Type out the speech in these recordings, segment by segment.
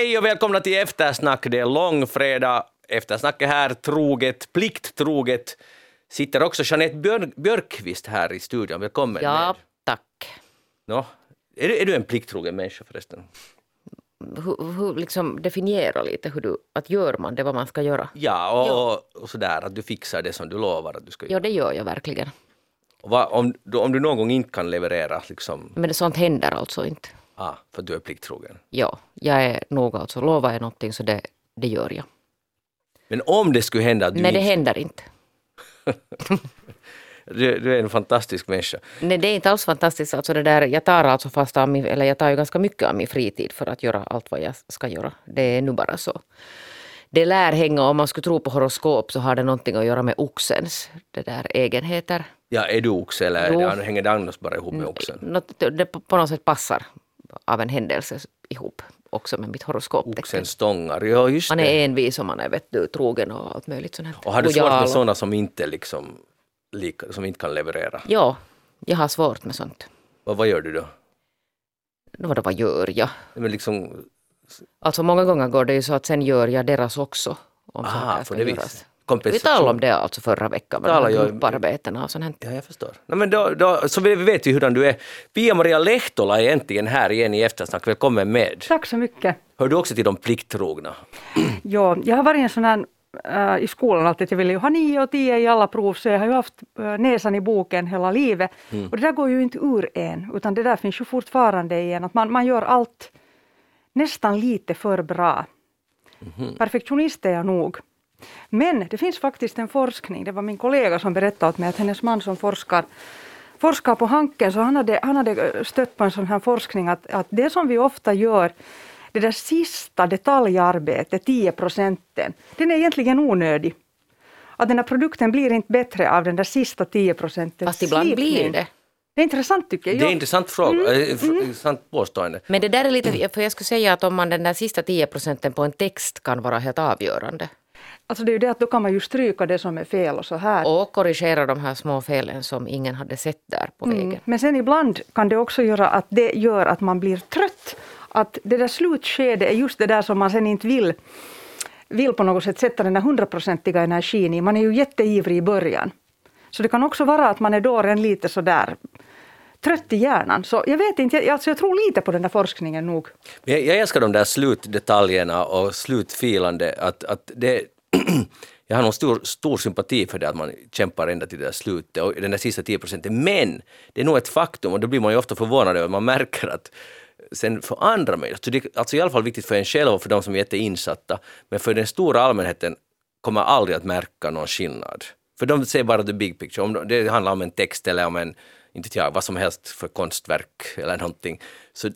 Hej och välkomna till Eftersnack. Det är långfredag. Eftersnack är här troget, plikttroget. Sitter också Jeanette Björk Björkqvist här i studion. Välkommen. Ja, med. tack. Nå, är, du, är du en plikttrogen människa förresten? Hur, hur liksom definiera lite hur du, att gör man det vad man ska göra? Ja, och, och, och sådär att du fixar det som du lovar att du ska göra. Ja, det gör jag verkligen. Och vad, om, om du någon gång inte kan leverera, liksom, Men sånt händer alltså inte. Ah, för du är plikttrogen. Ja, jag är nog alltså, lovar jag någonting så det, det gör jag. Men om det skulle hända att du Nej, det inte... händer inte. Du, du är en fantastisk människa. Nej, det är inte alls fantastiskt. Alltså det där, jag tar alltså fast av min, eller jag tar ju ganska mycket av min fritid för att göra allt vad jag ska göra. Det är nu bara så. Det lär hänga, om man skulle tro på horoskop så har det någonting att göra med oxens det där egenheter. Ja, är du oxe eller Jo. det, hänger det annars bara ihop med oxen? Något, det på något sätt passar av en händelse ihop också med mitt horoskoptecken. Oxen stångar, ja just Man det. är envis och man är vet du, trogen och allt möjligt sånt här. Och har du svårt med och- sådana som inte liksom som inte kan leverera? Ja, jag har svårt med sånt. Vad, vad gör du då? Vadå, vad gör jag? Men liksom, Alltså många gånger går det ju så att sen gör jag deras också. Om aha, på det göras. Viset. Vi Kompensation. talade om det alltså förra veckan, med grupparbetena och sånt här. Ja, jag förstår. No, men då, då, så vi vet vi hurdan du är. Pia-Maria Lehtola är äntligen här igen i Eftersnack. Välkommen med. Tack så mycket. Hör du också till de plikttrogna? Ja, jag har varit en sån här äh, i skolan alltid att jag ville ju ha nio och tio i alla prov så jag har ju haft äh, näsan i boken hela livet. Och det där går ju inte ur en utan det där finns ju fortfarande i en att man, man gör allt nästan lite för bra. Perfektionist är jag nog. Men det finns faktiskt en forskning, det var min kollega som berättade åt mig att hennes man som forskar forskar på Hanken, så han hade, han hade stött på en sån här forskning att, att det som vi ofta gör, det där sista detaljarbetet, 10 procenten, den är egentligen onödig. Att den här produkten blir inte bättre av den där sista 10 procenten Fast ibland blir det. Det är intressant tycker jag. Det är en intressant fråga, Mm, eh, f- intressant påstående. Men det där är lite, för jag skulle säga att om man den där sista 10 procenten på en text kan vara helt avgörande. Alltså det är ju det att då kan man ju stryka det som är fel och så här. Och korrigera de här små felen som ingen hade sett där på vägen. Mm. Men sen ibland kan det också göra att det gör att man blir trött. Att det där slutskedet är just det där som man sen inte vill, vill på något sätt sätta den där hundraprocentiga energin i. Man är ju jätteivrig i början. Så det kan också vara att man är då redan lite sådär trött i hjärnan. Så jag vet inte, jag, alltså jag tror lite på den där forskningen nog. Jag, jag älskar de där slutdetaljerna och slutfilande. Att, att det, jag har nog stor, stor sympati för det att man kämpar ända till det där slutet och den där sista 10 procenten. Men det är nog ett faktum och då blir man ju ofta förvånad över man märker att sen för andra människor, så det är alltså i alla fall viktigt för en själv och för de som är jätteinsatta, men för den stora allmänheten kommer aldrig att märka någon skillnad. För de ser bara the big picture. Om det handlar om en text eller om en, inte jag, vad som helst för konstverk eller någonting. Så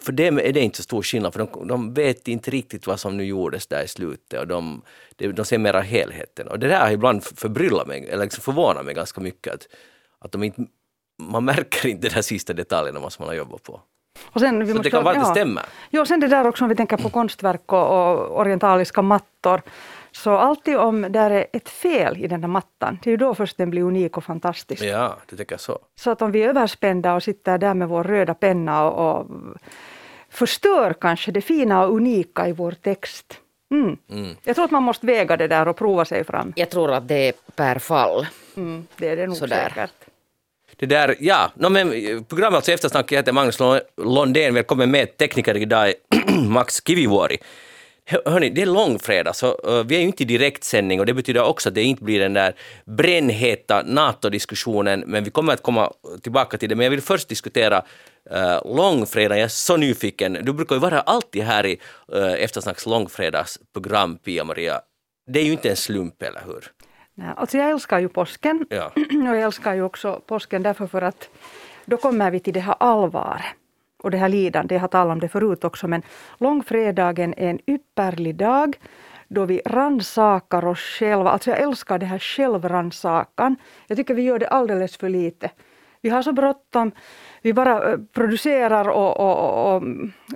för dem är det inte så stor skillnad, för de, de vet inte riktigt vad som nu gjordes där i slutet och de, de, ser mera helheten. Och det där har ibland förbryllat mig, eller liksom förvånat mig ganska mycket. Att, att de inte, man märker inte de där sista detaljerna som man har jobbat på. Och sen, vi Så måste- det kan vara att det ja. stämmer. Jo, sen det där också om vi tänker på konstverk och, och orientaliska mattor. Så alltid om det är ett fel i den där mattan, det är ju då först den blir unik och fantastisk. Ja, det tycker jag så. Så att om vi är överspända och sitter där med vår röda penna och, och förstör kanske det fina och unika i vår text. Mm. Jag tror att man måste väga det där och prova sig fram. Jag tror att det är per fall. Mm, det är det nog Sådär. säkert. Det där, ja, no, men eh, programmet alltså Eftersnack, jag heter Magnus Lo- Londén, välkommen med tekniker idag, Max Kivivuori. Hör- Hörni, det är långfredag, så vi är ju inte i direktsändning och det betyder också att det inte blir den där brännheta NATO-diskussionen, men vi kommer att komma tillbaka till det. Men jag vill först diskutera uh, långfredag, jag är så nyfiken. Du brukar ju vara alltid här i uh, Eftersnacks långfredagsprogram, Pia-Maria. Det är ju inte en slump, eller hur? Nej, alltså jag älskar ju påsken Ja. och jag älskar ju också påsken därför för att då kommer vi till det här allvaret och det här lidandet. Jag har talat om det förut också men långfredagen är en ypperlig dag då vi rannsakar oss själva. Alltså jag älskar det här självrannsakan. Jag tycker vi gör det alldeles för lite. Vi har så bråttom. Vi bara eh, producerar och, och, och, och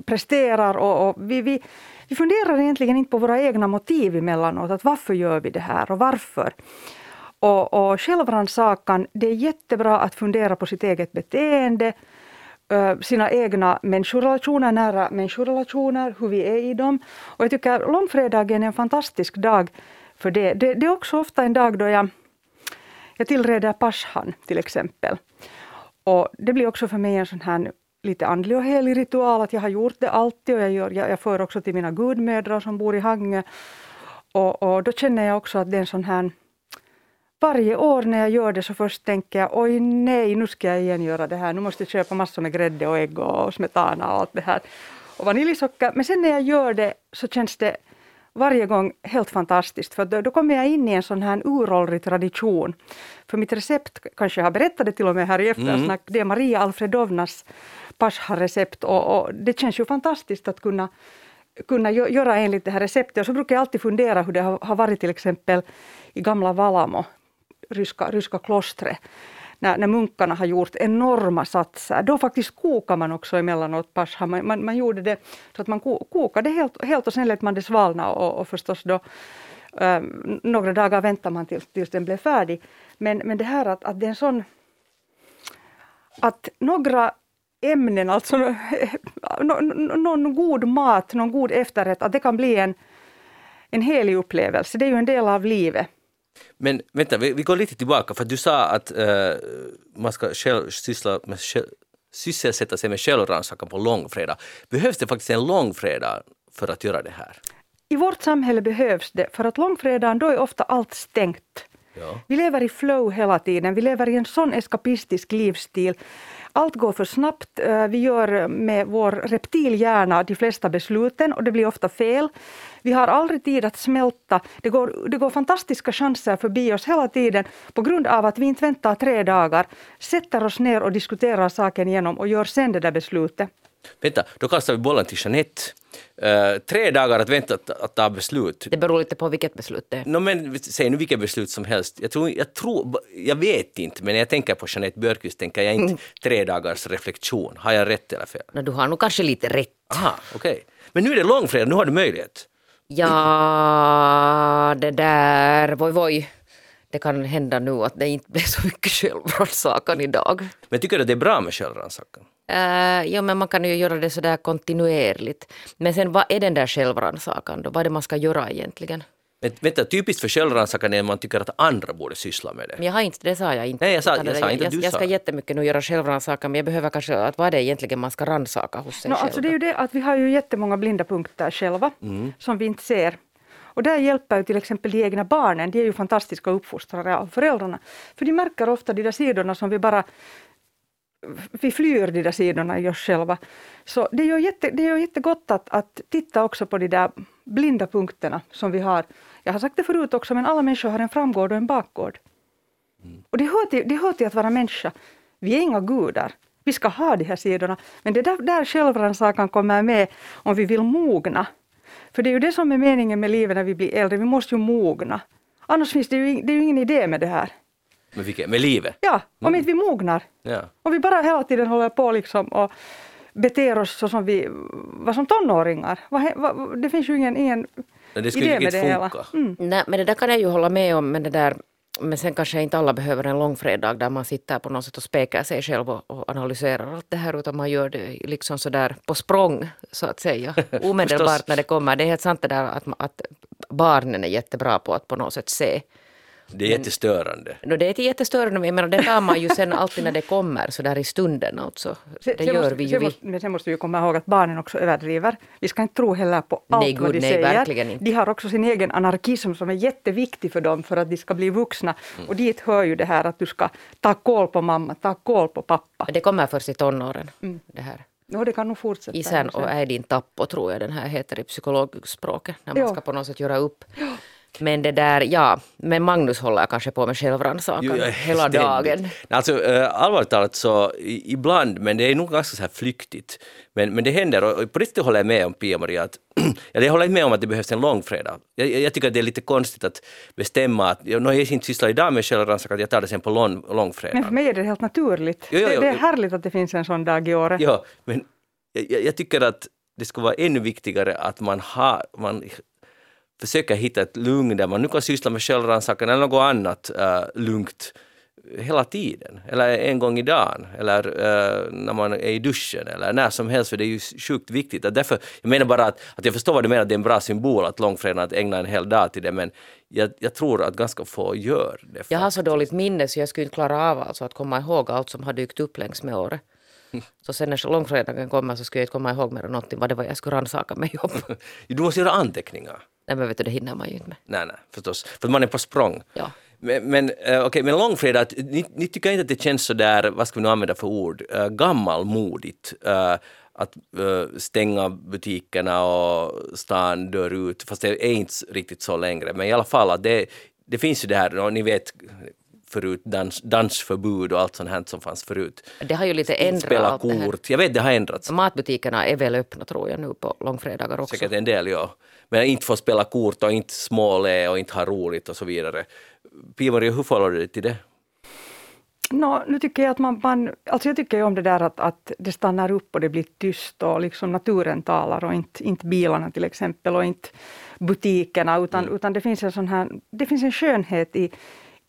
presterar och, och vi, vi, vi funderar egentligen inte på våra egna motiv emellanåt. Att varför gör vi det här och varför? Och, och självrannsakan, det är jättebra att fundera på sitt eget beteende sina egna människorelationer, nära människorelationer, hur vi är i dem. Och jag tycker långfredagen är en fantastisk dag för det. Det, det är också ofta en dag då jag, jag tillreder Pashan till exempel. Och det blir också för mig en sån här lite andlig och helig ritual, att jag har gjort det alltid och jag, gör, jag, jag för också till mina gudmödrar som bor i Hangö. Och, och då känner jag också att det är en sån här varje år när jag gör det så först tänker jag oj nej, nu ska jag igen göra det här. Nu måste jag köpa massor med grädde och ägg och smetana och allt det här. Och vaniljsocker. Men sen när jag gör det så känns det varje gång helt fantastiskt. För då, då kommer jag in i en sån här uråldrig tradition. För mitt recept, kanske jag har berättat det till och med här i eftersnack, mm. det är Maria Alfredovnas Pascha-recept. Och, och, det känns ju fantastiskt att kunna kunna göra enligt det här receptet. Och så brukar jag alltid fundera hur det har varit till exempel i gamla Valamo ryska, ryska klostret när, när munkarna har gjort enorma satser. Då faktiskt kokar man också emellanåt pascha. Man, man, man gjorde det så att man kokade helt, helt och sen lät man det svalna och, och förstås då um, några dagar väntar man tills, tills den blev färdig. Men, men det här att, att det är en sån... Att några ämnen, alltså någon god mat, någon god efterrätt, att det kan bli en, en helig upplevelse. Det är ju en del av livet. Men vänta, vi, vi går lite tillbaka för du sa att uh, man ska själv syssla med själv, sysselsätta sig med självrannsakan på långfredag. Behövs det faktiskt en långfredag för att göra det här? I vårt samhälle behövs det, för att långfredagen då är ofta allt stängt. Ja. Vi lever i flow hela tiden, vi lever i en sån eskapistisk livsstil allt går för snabbt. Eh, vi gör med vår reptilhjärna de flesta besluten och det blir ofta fel. Vi har aldrig tid att smälta. Det går, det går fantastiska chanser förbi oss hela tiden på grund av att vi inte väntar tre dagar, sätter oss ner och diskuterar saken igenom och gör sen det där beslutet. Vänta, då kastar vi bollen till Jeanette. Uh, tre dagar att vänta att, att ta beslut. Det beror lite på vilket beslut det är. No, men, säg nu vilket beslut som helst. Jag, tror, jag, tror, jag vet inte, men när jag tänker på Jeanette Björkqvist tänker jag inte mm. tre dagars reflektion. Har jag rätt eller fel? No, du har nog kanske lite rätt. Aha, okej. Okay. Men nu är det långfredag, nu har du möjlighet. Ja, det där, voj voj. Det kan hända nu att det inte blir så mycket självrannsakan idag. Men tycker du att det är bra med självrannsakan? Uh, ja, men man kan ju göra det sådär kontinuerligt. Men sen vad är den där självrannsakan då? Vad är det man ska göra egentligen? Men vänta, typiskt för självrannsakan är att man tycker att andra borde syssla med det. Men jag har inte, det sa jag inte. Nej, jag sa, jag sa inte jag, du jag, jag ska jättemycket nu göra självrannsakan men jag behöver kanske, att vad är det egentligen man ska rannsaka hos sig no, själv? Alltså det är ju det att vi har ju jättemånga blinda punkter själva mm. som vi inte ser. Och där hjälper ju till exempel de egna barnen, de är ju fantastiska uppfostrare av föräldrarna. För de märker ofta de där sidorna som vi bara vi flyr de där sidorna i oss själva. Så det gör, jätte, det gör jättegott att, att titta också på de där blinda punkterna som vi har. Jag har sagt det förut också, men alla människor har en framgård och en bakgård. Mm. Och det hör, till, det hör till att vara människa. Vi är inga gudar. Vi ska ha de här sidorna. Men det är där, där självrannsakan kommer med om vi vill mogna. För det är ju det som är meningen med livet när vi blir äldre. Vi måste ju mogna. Annars finns det ju, det är ju ingen idé med det här. Med, vilket, med livet? Ja, om mm. inte vi mognar. Ja. Om vi bara hela tiden håller på liksom och beter oss så som vi var som tonåringar. Det finns ju ingen, ingen det idé med det hela. Mm. Nej, men det där kan jag ju hålla med om, men det där men sen kanske inte alla behöver en långfredag där man sitter på något sätt och spekar sig själv och, och analyserar allt det här utan man gör det liksom sådär på språng så att säga. Omedelbart när det kommer. Det är helt sant det där att, att barnen är jättebra på att på något sätt se det är jättestörande. No, det är jättestörande, men jag menar, det tar man ju sen alltid när det kommer, så där i stunden alltså. Det sen gör måste, vi ju. Sen måste, men sen måste vi komma ihåg att barnen också överdriver. Vi ska inte tro heller på allt nej, vad de nej, säger. Verkligen inte. De har också sin egen anarkism som är jätteviktig för dem för att de ska bli vuxna. Mm. Och dit hör ju det här att du ska ta koll på mamma, ta koll på pappa. Det kommer först i tonåren. Mm. Det här. No, det kan nog fortsätta. Isän och äidin tappo tror jag den här heter i psykologspråket. När man jo. ska på något sätt göra upp. Jo. Men det där, ja, men Magnus håller kanske på med självrannsakan hela dagen. Alltså äh, allvarligt talat så ibland, men det är nog ganska så här flyktigt. Men, men det händer och på riktigt håller jag med om Pia-Maria att jag håller inte med om att det behövs en långfredag. Jag, jag tycker att det är lite konstigt att bestämma att jag, jag inte sysslar idag med självrannsakan, jag tar det sen på lång, långfredag. Men för mig är det helt naturligt. Jo, jo, jo. Det, det, är härligt att det finns en sån dag i året. Ja, men jag, jag tycker att det skulle vara ännu viktigare att man, har, man försöker hitta ett lugn där man nu kan syssla med självrannsakan eller något annat uh, lugnt hela tiden, eller en gång i dagen, eller uh, när man är i duschen, eller när som helst, för det är ju sjukt viktigt. Att därför, jag menar bara att, att jag förstår vad du menar, att det är en bra symbol att långfredagen, att ägna en hel dag till det, men jag, jag tror att ganska få gör det. Jag har så dåligt minne så jag skulle inte klara av alltså att komma ihåg allt som har dykt upp längs med året. Så sen när långfredagen kommer så skulle jag inte komma ihåg mer än någonting vad det var jag skulle rannsaka mig om. du måste göra anteckningar. Nej men vet du, det hinner man ju inte med. Nej, nej, förstås. För man är på språng. Ja. Men, men, uh, okay, men långfredag, ni, ni tycker inte att det känns så där, vad ska vi nu använda för ord, uh, gammalmodigt? Uh, att uh, stänga butikerna och stan dör ut, fast det är inte riktigt så längre. Men i alla fall, att det, det finns ju det här, ni vet förut, dans, dansförbud och allt sånt här som fanns förut. Det har ju lite ändrat Spela allt det här. kort, jag vet det har ändrats. Matbutikerna är väl öppna tror jag nu på långfredagar också. Säkert en del, ja. Men inte få spela kort och inte småle och inte ha roligt och så vidare. Pia-Maria, hur förhåller du dig till det? No, nu tycker jag att man, man, alltså jag tycker ju om det där att, att det stannar upp och det blir tyst och liksom naturen talar och inte, inte bilarna till exempel och inte butikerna utan, Mm. utan det finns en sån här, det finns en skönhet i,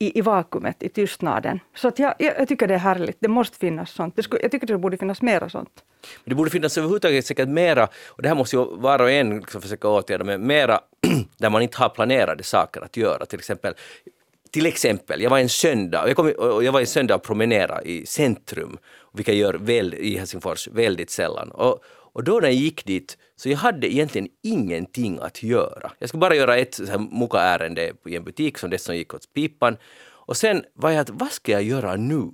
i, i vakuumet, i tystnaden. Så att jag, jag, jag tycker det är härligt, det måste finnas sånt. Det skulle, jag tycker det borde finnas mera sånt. Men det borde finnas överhuvudtaget säkert mera, och det här måste ju var och en liksom försöka åtgärda, men mera där man inte har planerade saker att göra. Till exempel, till exempel jag var en söndag, och jag, kom, och jag var en söndag och promenerade i centrum, vilket jag gör väl, i Helsingfors väldigt sällan. Och, och då när jag gick dit, så jag hade egentligen ingenting att göra. Jag skulle bara göra ett muka-ärende i en butik som dessutom gick åt pipan. Och sen var jag att, vad ska jag göra nu?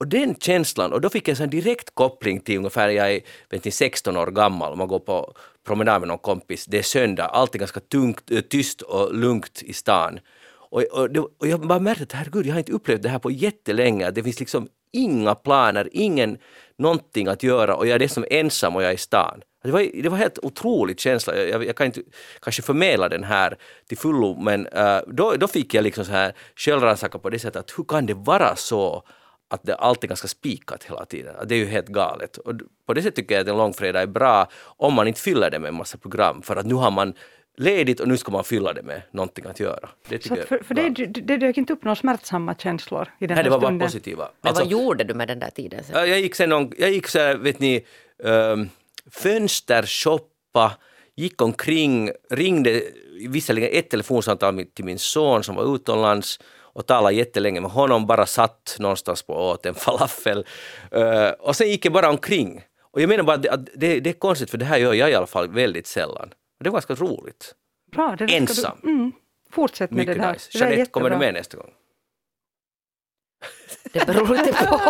Och den känslan, och då fick jag en sån direkt koppling till ungefär, jag är vet ni, 16 år gammal, man går på promenad med någon kompis, det är söndag, allt är ganska tungt, eh, tyst och lugnt i stan. Och, och, och jag bara märkte att herregud, jag har inte upplevt det här på jättelänge, att det finns liksom inga planer, ingen någonting att göra och jag är dessutom ensam och jag är i stan. Det var, det var helt otrolig känsla. Jag, jag kan inte kanske förmedla den här till fullo, men uh, då, då fick jag liksom så här självrannsakan på det sättet att hur kan det vara så att det allt är ganska spikat hela tiden. Att Det är ju helt galet. Och på det sättet tycker jag att en långfredag är bra om man inte fyller det med en massa program. För att nu har man ledigt och nu ska man fylla det med någonting att göra. Det Så för, jag för det, det, dök inte upp några smärtsamma känslor i den Nej, här det var bara stunden. positiva. Men Alltså, vad gjorde du med den där tiden sen? Ja, Jag gick sen jag gick så här, vet ni, um, fönstershoppa, gick omkring, ringde visserligen ett telefonsamtal till min son som var utomlands och talade jättelänge med honom, bara satt någonstans på åt en falafel. Uh, och sen gick jag bara omkring. Och jag menar bara att det, det, är konstigt för det här gör jag i alla fall väldigt sällan. Och det var ganska roligt. Bra, det Ensam. Du, mm, fortsätt med Mycket det där. nice. Jeanette, kommer du med nästa gång? Det beror lite på.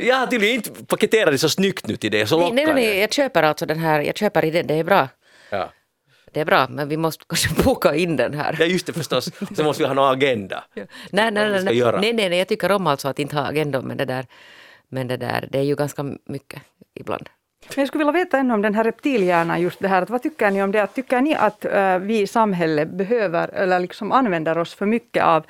Jag har tydligen inte paketerat det så snyggt nu till det, så nej, nej, nej, jag köper alltså den här, jag köper idén, det är bra. Ja. Det är bra, men vi måste kanske boka in den här. ja, just det förstås. Sen måste vi ha någon agenda. Nej, nej, nej, nej, nej, nej, nej, jag tycker om alltså att inte ha agendor, men det där, men det där, det är ju ganska mycket ibland. Men jag skulle vilja veta ännu om den här reptilhjärnan, just det här, att vad tycker ni om det? Att Tycker ni att eh, vi i samhället behöver, eller liksom använder oss för mycket av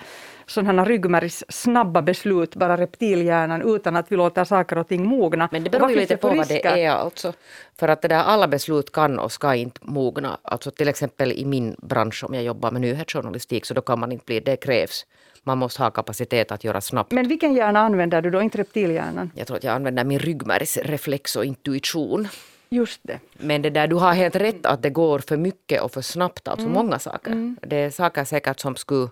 sådana ryggmärgs snabba beslut, bara reptilhjärnan, utan att vi låter saker och ting mogna? Men det beror ju lite på vad det är alltså. För att det där, alla beslut kan och ska inte mogna. Alltså till exempel i min bransch, om jag jobbar med nyhetsjournalistik, så då kan man inte bli, det krävs. Man måste ha kapacitet att göra snabbt. Men vilken hjärna använder du då, inte reptilhjärnan? Jag tror att jag använder min ryggmärgsreflex och intuition. Just det. Men det där, du har helt rätt att det går för mycket och för snabbt, alltså många saker. Det är saker säkert som skulle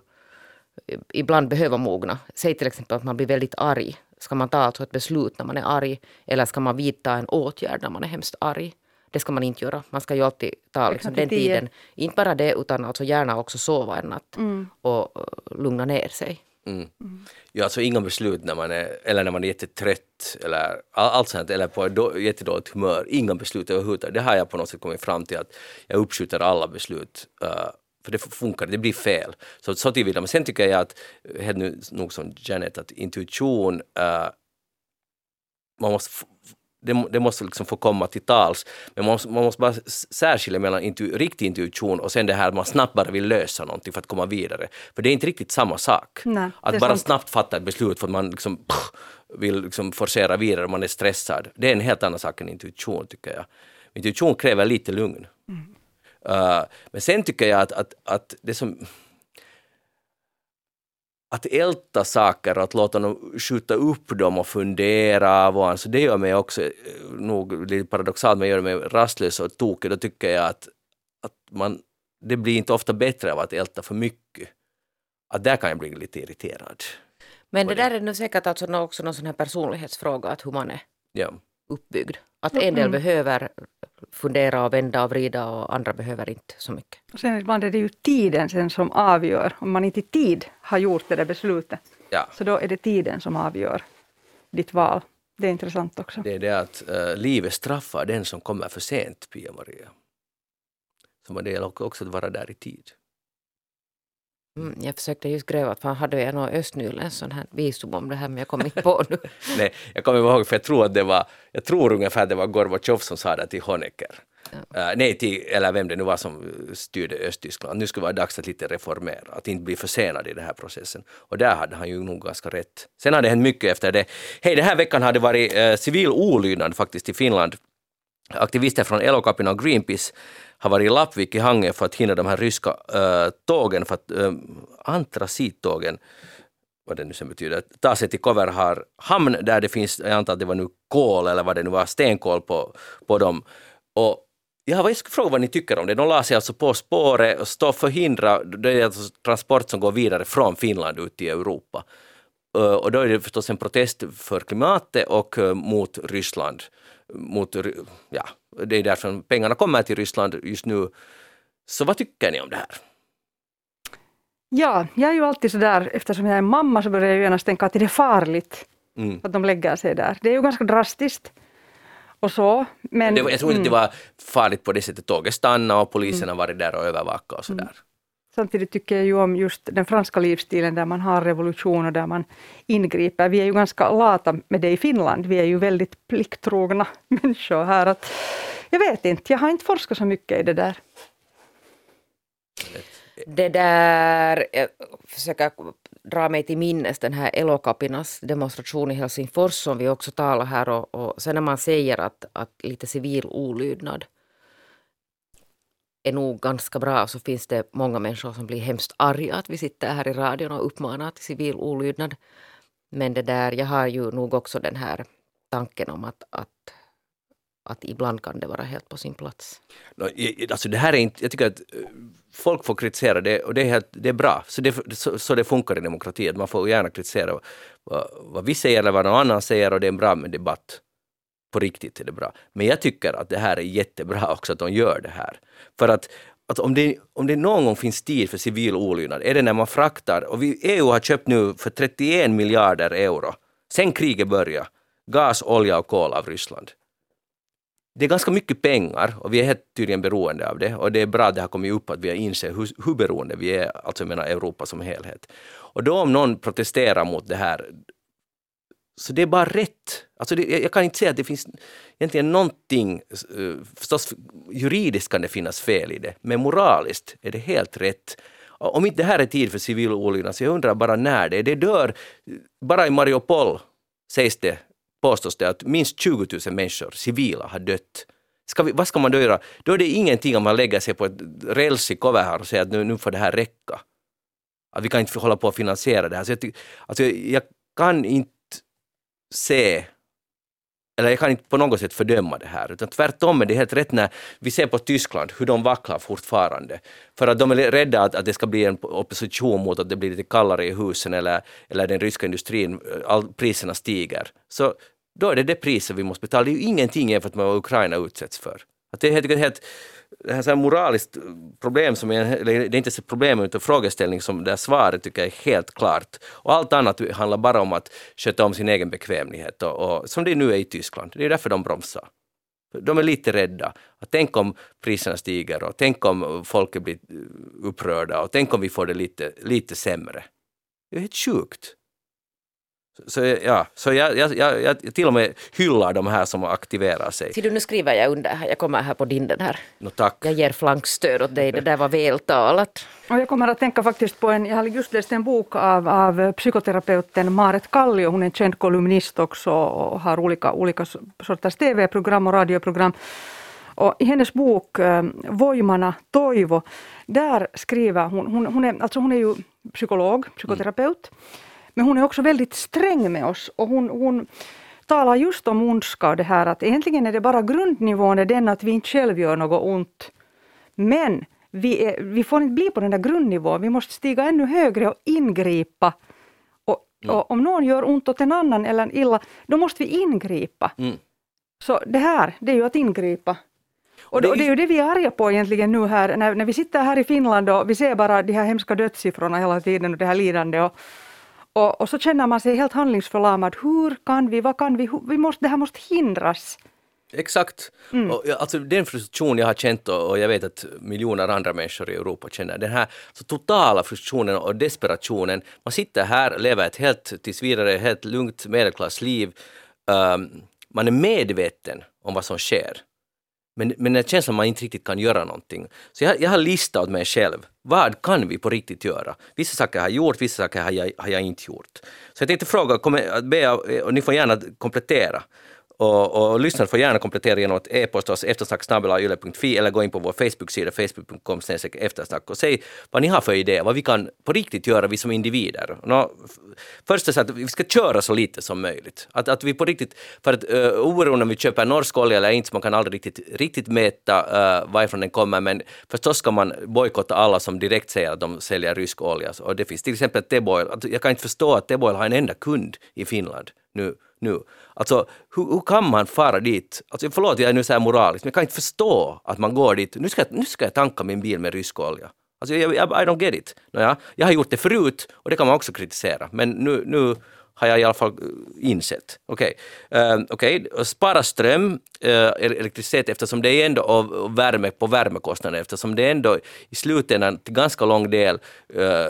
ibland behöva mogna. Säg till exempel att man blir väldigt arg. Ska man ta alltså ett beslut när man är arg eller ska man vidta en åtgärd när man är hemskt arg? Det ska man inte göra. Man ska ju alltid ta liksom den tiden. Inte bara det, utan alltså gärna också sova en natt och eh, lugna ner sig. Mm. Ja, alltså inga beslut när man är, eller när man är jättetrött eller all, allt sånt, eller på då, jättedåligt humör. Inga beslut överhuvudtaget. Det har jag på något sätt kommit fram till att jag uppskjuter alla beslut. Uh, för det funkar, det blir fel. Så, så tillvida. Men sen tycker jag att, helt nu, nog som Janet, att intuition, uh, man måste det, det måste liksom få komma till tals. Men man måste, man måste bara särskilja mellan intu, riktig intuition och sen det här att man snabbt bara vill lösa någonting för att komma vidare. För det är inte riktigt samma sak. Nej, att bara sant. snabbt fatta ett beslut för att man liksom, pff, vill liksom forcera vidare och man är stressad. Det är en helt annan sak än intuition tycker jag. Intuition kräver lite lugn. Uh, men sen tycker jag att, att, att det som att älta saker att låta dem skjuta upp dem och fundera av och an, så det gör mig också eh, nog lite paradoxalt, men gör mig rastlös och tokig. Då tycker jag att, att man, det blir inte ofta bättre av att älta för mycket. Att där kan jag bli lite irriterad. Men det där är nog säkert alltså också någon sån här personlighetsfråga, att hur man är Ja. Uppbyggd. Att en del behöver fundera och vända och vrida och andra behöver inte så mycket. Och sen ibland är det ju tiden sen som avgör. Om man inte i tid har gjort det där beslutet, ja. så då är det tiden som avgör ditt val. Det är intressant också. Det är det att uh, livet straffar den som kommer för sent, Pia-Maria. Så det gäller också att vara där i tid. Mm, jag försökte just gräva, att fan hade jag någon östnyländsk sån här visdom om det här, men jag kom inte på nu. Nej, jag kommer ihåg, för jag tror att det var, jag tror ungefär att det var Gorbatjov som sa det till Honecker. Uh, nej, till, eller vem det nu var som styrde Östtyskland. Nu skulle det vara dags att lite reformera, att inte bli försenad i den här processen. Och där hade han ju nog ganska rätt. Sen har det hänt mycket efter det. Hej, den här veckan har det varit uh, civil olydnad faktiskt i Finland. Aktivister från Elokapina och Greenpeace har varit i Lappvik i Hangö för att hindra de här ryska äh, tågen, för att eh, äh, antracittågen, vad det nu sen betyder, ta sig till Koverhar hamn där det finns, jag antar att det var nu kol eller vad det nu var, stenkol på, på dem. Och Ja, jag skulle fråga vad ni tycker om det. De la sig alltså på spåret och står förhindra, det är alltså transport som går vidare från Finland ut i Europa. Eh, och då är det förstås en protest för klimatet och mot Ryssland. Mot, ja, det är därför pengarna kommer till Ryssland just nu. Så vad tycker ni om det här? Ja, jag är ju alltid sådär, eftersom jag är mamma så börjar jag genast tänka att det är farligt Mm. att de lägger sig där. Det är ju ganska drastiskt. Och så, men... Det, jag tror inte mm, det var farligt på det sättet. Tåget stannade och polisen har varit där och övervakat och sådär. Samtidigt tycker jag ju om just den franska livsstilen där man har revolution och där man ingriper. Vi är ju ganska lata med det i Finland. Vi är ju väldigt plikttrogna människor här. Att, jag vet inte, jag har inte forskat så mycket i det där. Det där, eh, jag försöker dra mig till minnes den här Elokapinas demonstration i Helsingfors som vi också talar här och, och sen när man säger att, att lite civil olydnad är nog ganska bra så finns det många människor som blir hemskt arga att vi sitter här i radion och uppmanar till civil olydnad. Men det där, jag har ju nog också den här tanken om att, att, att ibland kan det vara helt på sin plats. No, alltså det här är inte, jag tycker att eh, folk får kritisera det och det är, helt, det är bra. Så det, så, så det funkar i demokrati, att man får gärna kritisera vad, vad vi säger eller vad någon annan säger och det är en bra med debatt. På riktigt är det bra. Men jag tycker att det här är jättebra också att de gör det här. För att, att om, det, om det någon gång finns tid för civil olydnad är det när man fraktar, och vi, EU har köpt nu för 31 miljarder euro, sen kriget började, gas, olja och kol av Ryssland det är ganska mycket pengar och vi är helt tydligen beroende av det och det är bra att det har kommit upp att vi har insett hur, hur beroende vi är, alltså jag menar Europa som helhet. Och då om någon protesterar mot det här, så det är bara rätt. Alltså det, jag kan inte säga att det finns egentligen någonting, eh, förstås juridiskt kan det finnas fel i det, men moraliskt är det helt rätt. Om inte det här är tid för civil olydnad så jag undrar bara när det är. Det dör, bara i Mariupol sägs det påstås det att minst 20 000 människor, civila, har dött. Ska vi, vad ska man då göra? Då är det ingenting om man lägger sig på ett räls i här och säger att nu, nu får det här räcka. Att vi kan inte hålla på att finansiera det här. Så jag, alltså, jag kan inte se eller jag kan inte på något sätt fördöma det här, utan tvärtom är det helt rätt när vi ser på Tyskland hur de vacklar fortfarande. För att de är rädda att, att det ska bli en opposition mot att det blir lite kallare i husen eller, eller den ryska industrin, all, priserna stiger. Så då är det det priset vi måste betala. Det är ju ingenting jämfört med vad Ukraina utsätts för. Att det är helt, helt det här så här moraliskt problem, som är, eller det är inte ens ett problem utan frågeställning som det här svaret tycker jag är helt klart. Och allt annat handlar bara om att sköta om sin egen bekvämlighet och, och som det nu är i Tyskland. Det är därför de bromsar. De är lite rädda. Att tänk om priserna stiger och tänk om folk blir upprörda och tänk om vi får det lite, lite sämre. Det är helt sjukt. Så, ja, så jag, jag, jag, jag till och med hyllar de här som aktiverar sig. Ser du, nu skriver jag under här. Jag kommer här på din den här. No, tack. Jag ger flankstöd åt dig. Det där var vältalat. Och jag kommer att tänka faktiskt på en, jag har just läst en bok av, av psykoterapeuten Maret Kallio. Hon är en känd kolumnist också och har olika, olika sorters tv-program och radioprogram. Och I hennes bok eh, Voimana Toivo, där skriver hon, hon, hon, är, alltså hon är ju psykolog, psykoterapeut. Men hon är också väldigt sträng med oss och hon, hon talar just om ondska och det här att egentligen är det bara grundnivån är den att vi inte själv gör något ont. Men vi, är, vi får inte bli på den där grundnivån, vi måste stiga ännu högre och ingripa. Och, Mm. och om någon gör ont åt en annan eller illa, då måste vi ingripa. Mm. Så det här, det är ju att ingripa. Och det, och det är ju det vi är arga på egentligen nu här, när, när vi sitter här i Finland och vi ser bara de här hemska dödssiffrorna hela tiden och det här lidande. Och, och, och så känner man sig helt handlingsförlamad. Hur kan vi, vad kan vi, hur, vi måste, det här måste hindras. Exakt. Mm. Och, alltså, den frustration jag har känt och, och jag vet att miljoner andra människor i Europa känner, den här så totala frustrationen och desperationen. Man sitter här, lever ett helt, tills vidare, helt lugnt medelklassliv. Um, man är medveten om vad som sker. Men, men det känns som att man inte riktigt kan göra någonting. Så jag, jag har listat åt mig själv, vad kan vi på riktigt göra? Vissa saker har jag gjort, vissa saker har jag, har jag inte gjort. Så jag tänkte fråga, kommer, be, och ni får gärna komplettera. Och, och lyssnare får gärna komplettera genom att e-posta oss eftersnacksnabelayle.fi eller gå in på vår Facebook-sida facebook.com eftersnack och säg vad ni har för idéer, vad vi kan på riktigt göra vi som individer. Nå, först är så att vi ska köra så lite som möjligt. Att, att vi på riktigt, för att uh, oberoende om vi köper norsk olja eller inte, så man kan aldrig riktigt, riktigt mäta uh, varifrån den kommer, men förstås ska man bojkotta alla som direkt säger att de säljer rysk olja. Och det finns till exempel Teboil, jag kan inte förstå att Teboil har en enda kund i Finland nu nu. Alltså, hur, hur kan man fara dit? Alltså, förlåt, jag är nu så här moralisk, men jag kan inte förstå att man går dit. Nu ska, jag- nu ska jag tanka min bil med rysk olja. Alltså, jag, jag, I don't get it. Nåja, jag har gjort det förut och det kan man också kritisera, men nu, nu har jag i alla fall eh, insett. Okej, eh, okay. okay. spara ström, uh, elektricitet eftersom det är ändå och, värme på värmekostnader eftersom det är ändå i slutändan till ganska lång del uh,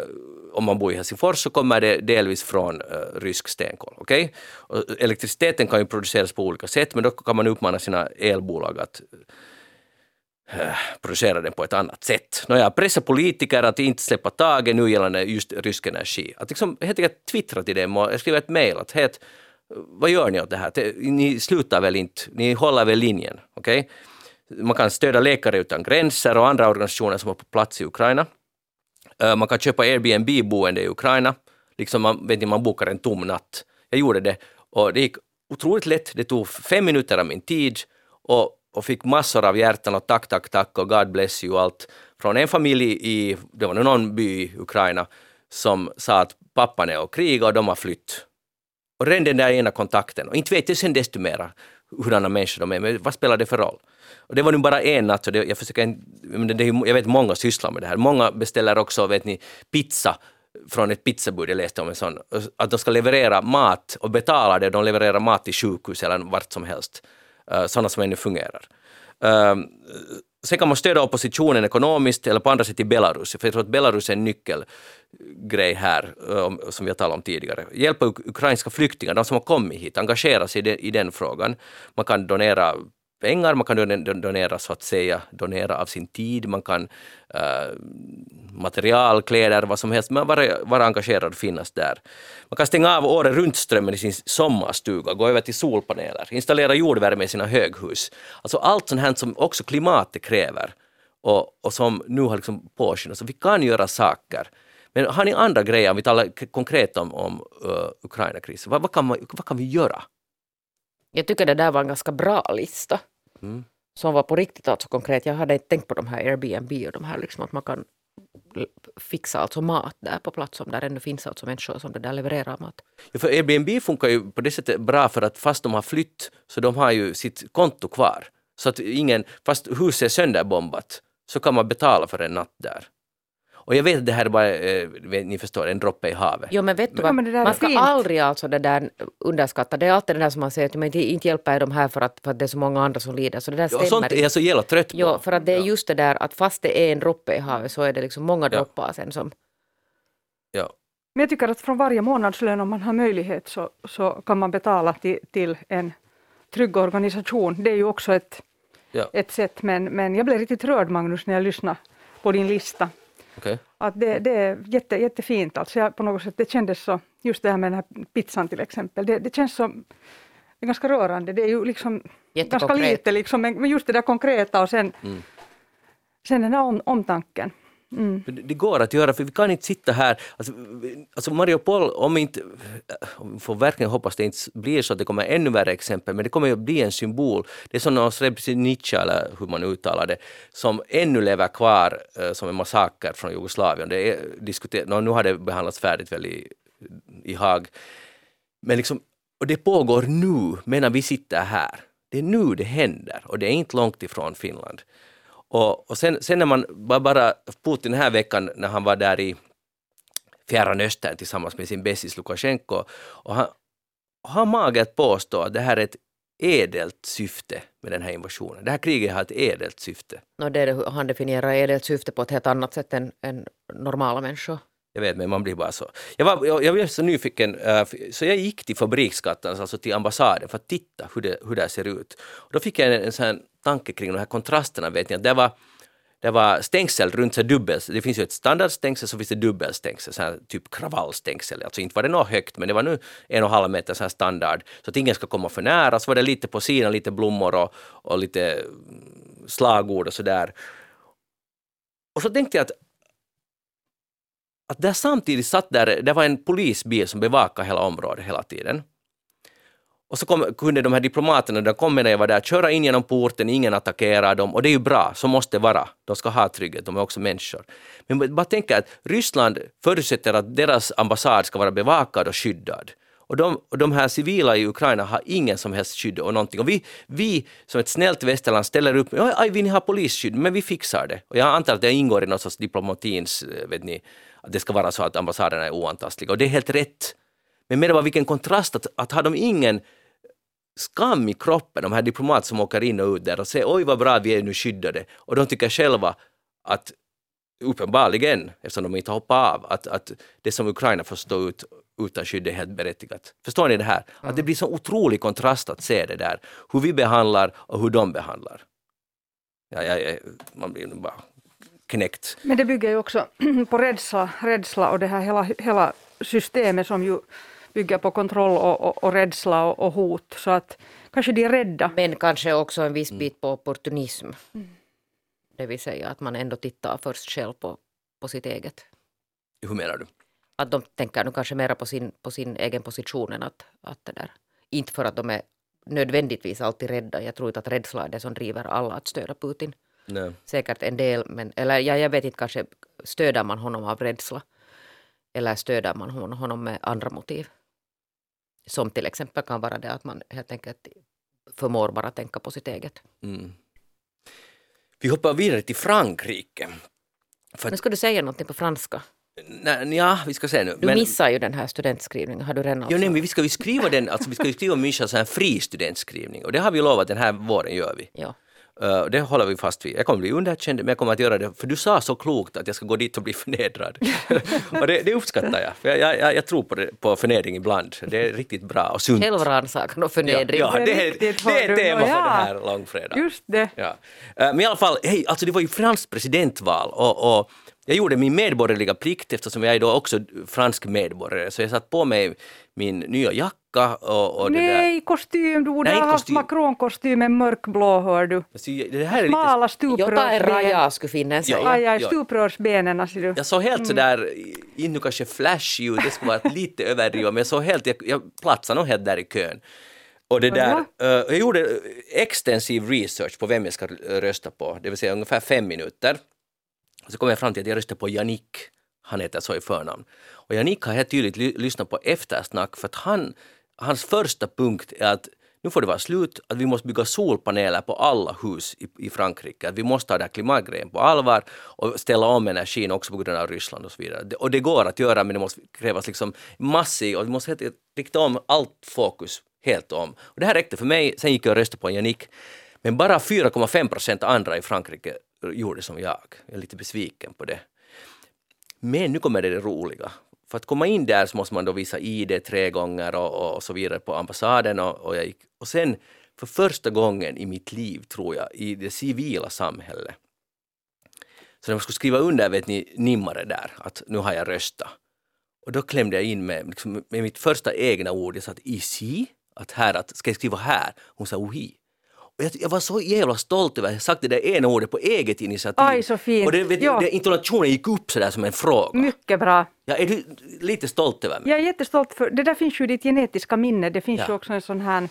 om man bor i Helsingfors så kommer det delvis från uh, rysk stenkol. Okay? Och elektriciteten kan ju produceras på olika sätt men då kan man uppmana sina elbolag att uh, producera den på ett annat sätt. Nåja, pressa politiker att inte släppa taget nu gällande just rysk energi. Att liksom helt enkelt twittra till dem och skriva ett mejl att helt, vad gör ni åt det här? Ni slutar väl inte, ni håller väl linjen, okej? Man kan stödja Läkare utan gränser och andra organisationer som är på plats i Ukraina. Eh, man kan köpa Airbnb-boende i Ukraina. Liksom man, vet ni, man bokar en tom natt. Jag gjorde det och det gick otroligt lätt. Det tog fem minuter av min tid och, och fick massor av hjärtan och tack, tack, tack och God bless you och allt. Från en familj i, det var någon by i Ukraina som sa att pappan är och krigar och de har flytt. Och redan den där ena kontakten. Och inte vet jag sen desto mera hurdana människor de är, men vad spelar det för roll? Och det var nu bara en natt, så det, jag, försöker, det, jag vet många sysslar med det här. Många beställer också, vet ni, pizza från ett pizzabud, jag läste om en sån, att de ska leverera mat och betala det, de levererar mat till sjukhus eller vart som helst. Eh, uh, sådana som ännu fungerar. Ehm, Sen kan man stödja oppositionen ekonomiskt eller på andra sätt i Belarus, för jag tror att Belarus är en nyckelgrej här, eh, som vi har talat om tidigare. Hjälpa ukrainska flyktingar, de som har kommit hit, engagera sig i, den- i den frågan. Man kan donera pengar, man kan donera så att säga, donera av sin tid, man kan eh, material, kläder, vad som helst, men vara, vara engagerad och finnas där. Man kan stänga av året runt-strömmen i sin sommarstuga, gå över till solpaneler, installera jordvärme i sina höghus. Alltså allt sånt här som också klimatet kräver och, och som nu har liksom påskyndats. Vi kan göra saker. Men har ni andra grejer, om vi talar konkret om, om uh, Ukraina-krisen, vad, vad, kan man, vad kan vi göra? Jag tycker det där var en ganska bra lista. Mm. Som var på riktigt alltså konkret. Jag hade inte tänkt på de här Airbnb och de här liksom att man kan fixa alltså mat där på plats om där ännu finns alltså människor som det där levererar mat. Ja, för Airbnb funkar ju på det sättet bra för att fast de har flytt så de har ju sitt konto kvar. Så att ingen, fast huset är sönderbombat så kan man betala för en natt där. Och jag vet att det här är bara, eh, ni förstår, en droppe i havet. Jo men vet du Ja, vad, är man ska fint. aldrig alltså det där underskatta. Det är alltid det där som man säger att men inte, inte hjälper de här för att, för att det är så många andra som lider. Så det där Ja, stämmer sånt är jag så jävla trött på. Jo, för att det är Ja. just det där att fast det är en droppe i havet så är det liksom många Ja. droppar sen som... Ja. Men jag tycker att från varje månadslön, om man har möjlighet, så, så kan man betala till, till en trygg organisation. Det är ju också ett, Ja. ett sätt, men, men jag blev riktigt rörd Magnus när jag lyssnade på din lista. Okej. Att det, det är jätte, jättefint. Alltså jag, på något sätt, det kändes så, just det här med den här pizzan till exempel, det, det känns som det är ganska rörande. Det är ju liksom ganska lite, liksom, men men just det där konkreta och sen, Mm. sen den här om, omtanken. Mm. Det, går att göra, för vi kan inte sitta här... Alltså, alltså Mariupol, om inte... Eh, om vi får verkligen hoppas det inte blir så att det kommer ännu värre exempel, men det kommer ju att bli en symbol. Det är som någon Srebrenica, eller hur man uttalar det, som ännu lever kvar eh, som en massaker från Jugoslavien. Det är diskuterat, nu har det behandlats färdigt väl i, i Haag. Men liksom, och det pågår nu, medan vi sitter här. Det är nu det händer och det är inte långt ifrån Finland. Och, och sen, sen när man bara, bara Putin den här veckan när han var där i Fjärran Östern tillsammans med sin bästis Lukasjenko och han har mage att påstå att det här är ett edelt syfte med den här invasionen. Det här kriget har ett edelt syfte. No, det är det, han definierar edelt syfte på ett helt annat sätt än, än normala människor. Jag vet, men man blir bara så. Jag var, jag, jag blev så nyfiken, eh, så jag gick till fabriksgatan, alltså till ambassaden, för att titta hur det, hur det ser ut. Och då fick jag en, en sån tanke kring de här kontrasterna, vet ni, att det var, det var stängsel runt så dubbel, det finns ju ett standardstängsel, så finns det dubbelstängsel, så här typ kravallstängsel. Alltså inte var det något högt, men det var nu en och en halv meter så här standard, så att ingen ska komma för nära. Så var det lite på sidan, lite blommor och, och lite mm, slagord och sådär. Och så tänkte jag att att där samtidigt satt där, det var en polisbil som bevakade hela området hela tiden. Och så kom, kunde de här diplomaterna, de kom när jag var där, köra in genom porten, ingen attackerar dem och det är ju bra, så måste det vara. De ska ha trygghet, de är också människor. Men bara tänka att Ryssland förutsätter att deras ambassad ska vara bevakad och skyddad. Och de, och de här civila i Ukraina har ingen som helst skydd och någonting. Och vi, vi som ett snällt västerland ställer upp, aj, vi ni polisskydd? Men vi fixar det. Och jag antar att det ingår i någon sorts diplomatins, eh, vet ni, att det ska vara så att ambassaderna är oantastliga. Och det är helt rätt. Men med det var vilken kontrast att, att har de ingen skam i kroppen, de här diplomater som åker in och ut där och säger oj vad bra vi är nu skyddade. Och de tycker själva att uppenbarligen, eftersom de inte har hoppat av, att, att det som Ukraina får stå ut utan skydd är helt berättigat. Förstår ni det här? Att det blir så otrolig kontrast att se det där, hur vi behandlar och hur de behandlar. Ja, ja, ja, man blir bara knäckt. Men det bygger ju också på rädsla, rädsla och det här hela, hela systemet som ju bygger på kontroll och, och, och rädsla och, och hot. Så att kanske de är rädda. Men kanske också en viss Mm. bit på opportunism. Det vill säga att man ändå tittar först själv på, på sitt eget. Hur menar du? Att de tänker nu kanske mera på sin, på sin egen position än att, att det där. Inte för att de är nödvändigtvis alltid rädda. Jag tror inte att rädsla är det som driver alla att stödja Putin. Nej. Säkert en del, men eller ja, jag vet inte, kanske stöder man honom av rädsla. Eller stöder man hon- honom med andra motiv. Som till exempel kan vara det att man helt enkelt förmår bara tänka på sitt eget. Mm. Vi hoppar vidare till Frankrike. För Men ska du säga någonting på franska? nej, ja, vi ska se nu. Du missar ju den här studentskrivningen. Har du redan Jo, alltså? nej, men vi ska ju skriva den, alltså vi ska ju skriva Mischa så här fri studentskrivning och det har vi lovat den här våren gör vi. Ja. Uh, det håller vi fast vid. Jag kommer bli underkänd men jag kommer att göra det för du sa så klokt att jag ska gå dit och bli förnedrad. och det, det uppskattar jag. För jag, jag, jag tror på, det, på förnedring ibland. Det är riktigt bra och sunt. Självrannsakan och Ja, förnedring. ja, det, är, det är tema för Ja. den här långfredagen. Just det. Ja. Eh, Men i alla fall, hej, alltså det var ju franskt presidentval och, och jag gjorde min medborgerliga plikt eftersom jag är då också fransk medborgare så jag satt på mig min nya jacka och, och det där. Nej, kostym. Du borde Nej, ha haft kostym. Macron-kostymen mörkblå, hör du. Alltså, det här är lite Smala Jotain stuprörsben. rajaa skulle finnas. Ja. Aj, Ja. stuprörsbenen, ser du. Jag såg helt sådär, inte nu kanske flashy ut, det skulle vara lite överdrivet, men jag såg helt, jag, jag platsade nog helt där i kön. Och det där, eh, jag gjorde extensiv research på vem jag ska rösta på, det vill säga ungefär fem minuter. Och så kom jag fram till att jag röstar på Yannick, han heter så i förnamn. Och Yannick har helt tydligt ly- lyssnat på eftersnack för att han, hans första punkt är att nu får det vara slut, att vi måste bygga solpaneler på alla hus i, i Frankrike. Att vi måste ta den här klimatgrejen på allvar och ställa om energin också på grund av Ryssland och så vidare. Det, och det går att göra men det måste krävas liksom massiv och vi måste helt, rikta om allt fokus helt om. Och det här räckte för mig, sen gick jag och röstade på Yannick. Men bara 4,5 procent andra i Frankrike gjorde som jag. Jag är lite besviken på det. Men nu kommer det, det roliga. För att komma in där så måste man då visa ID tre gånger och, och så vidare på ambassaden. Och, och, jag gick. och sen för första gången i mitt liv, tror jag, i det civila samhället. Så när man skulle skriva under, vet ni, nimmare där, att nu har jag röstat. Och då klämde jag in med, liksom, med mitt första egna ord, jag sa att “i si?”, att här, att ska jag skriva här? Hon sa “ohi”. Jag, jag var så jävla stolt över att jag sagt det där ena ordet på eget initiativ. Aj, så fint. Och det, vet, Ja. det, intonationen gick upp sådär som en fråga. Mycket bra. Ja, är du lite stolt över mig? Jag är jättestolt för det där finns ju i ditt genetiska minne. Det finns Ja. ju också en sån här,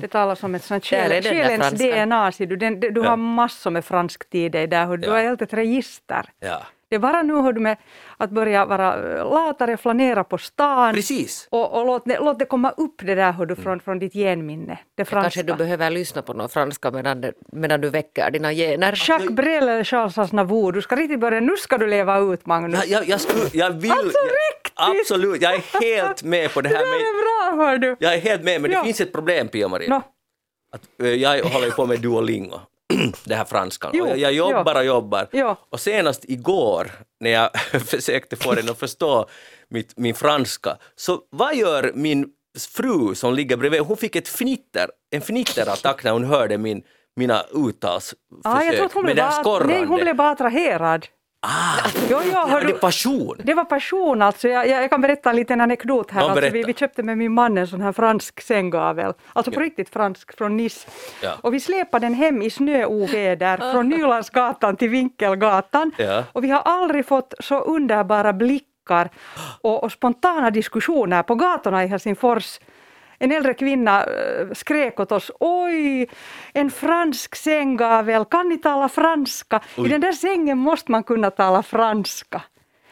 det talas om ett sånt själ, själens. DNA. Ser du den, du Ja. har massor med franskt i dig där. Du Ja. har helt ett register. Ja. Det är bara nu hör du med att börja vara eh, latare, flanera på stan. Precis. Och, och låt, det, låt det komma upp det där hör du, från, från ditt genminne. Det franska. Kanske du behöver lyssna på någon franska medan, det- medan du väcker dina gener. Jacques Brel eller Charles Aznavour, du ska riktigt börja, nu ska du leva ut Magnus. Jag, jag, jag, skulle, jag vill... Alltså, riktigt! absolut, jag är helt med på det det här. Men, är bra hör du. jag är helt med, men det Ja. finns ett problem Pia-Marie. Nå, Att, eh, jag håller ju på med Duolingo, det här franskan. Jo, jag, jag jobbar ja. och jobbar. Ja. Och senast igår när jag försökte få den att förstå mitt, min franska, så vad gör min fru som ligger bredvid, hon fick ett fnitter, en fnitterattack när hon hörde min, mina uttalsförsök. ah, jag tror att hon med blev, bara, nej, hon blev bara attraherad. Ah, Jo, jo, ja, hör det är passion. det var passion alltså. Jag, jag, jag kan berätta en liten anekdot här. Ja, alltså, vi, vi köpte med min man en sån här fransk sänggavel. Alltså på riktigt fransk från Nice. Ja. Och vi släpade den hem i snöoväder från Nylandsgatan till Vinkelgatan. Ja. Och vi har aldrig fått så underbara blickar och, och spontana diskussioner på gatorna i Helsingfors. En äldre kvinna eh, skrek åt oss ”Oj, en fransk sänggavel, kan ni tala franska? Oj. I den där sängen måste man kunna tala franska”.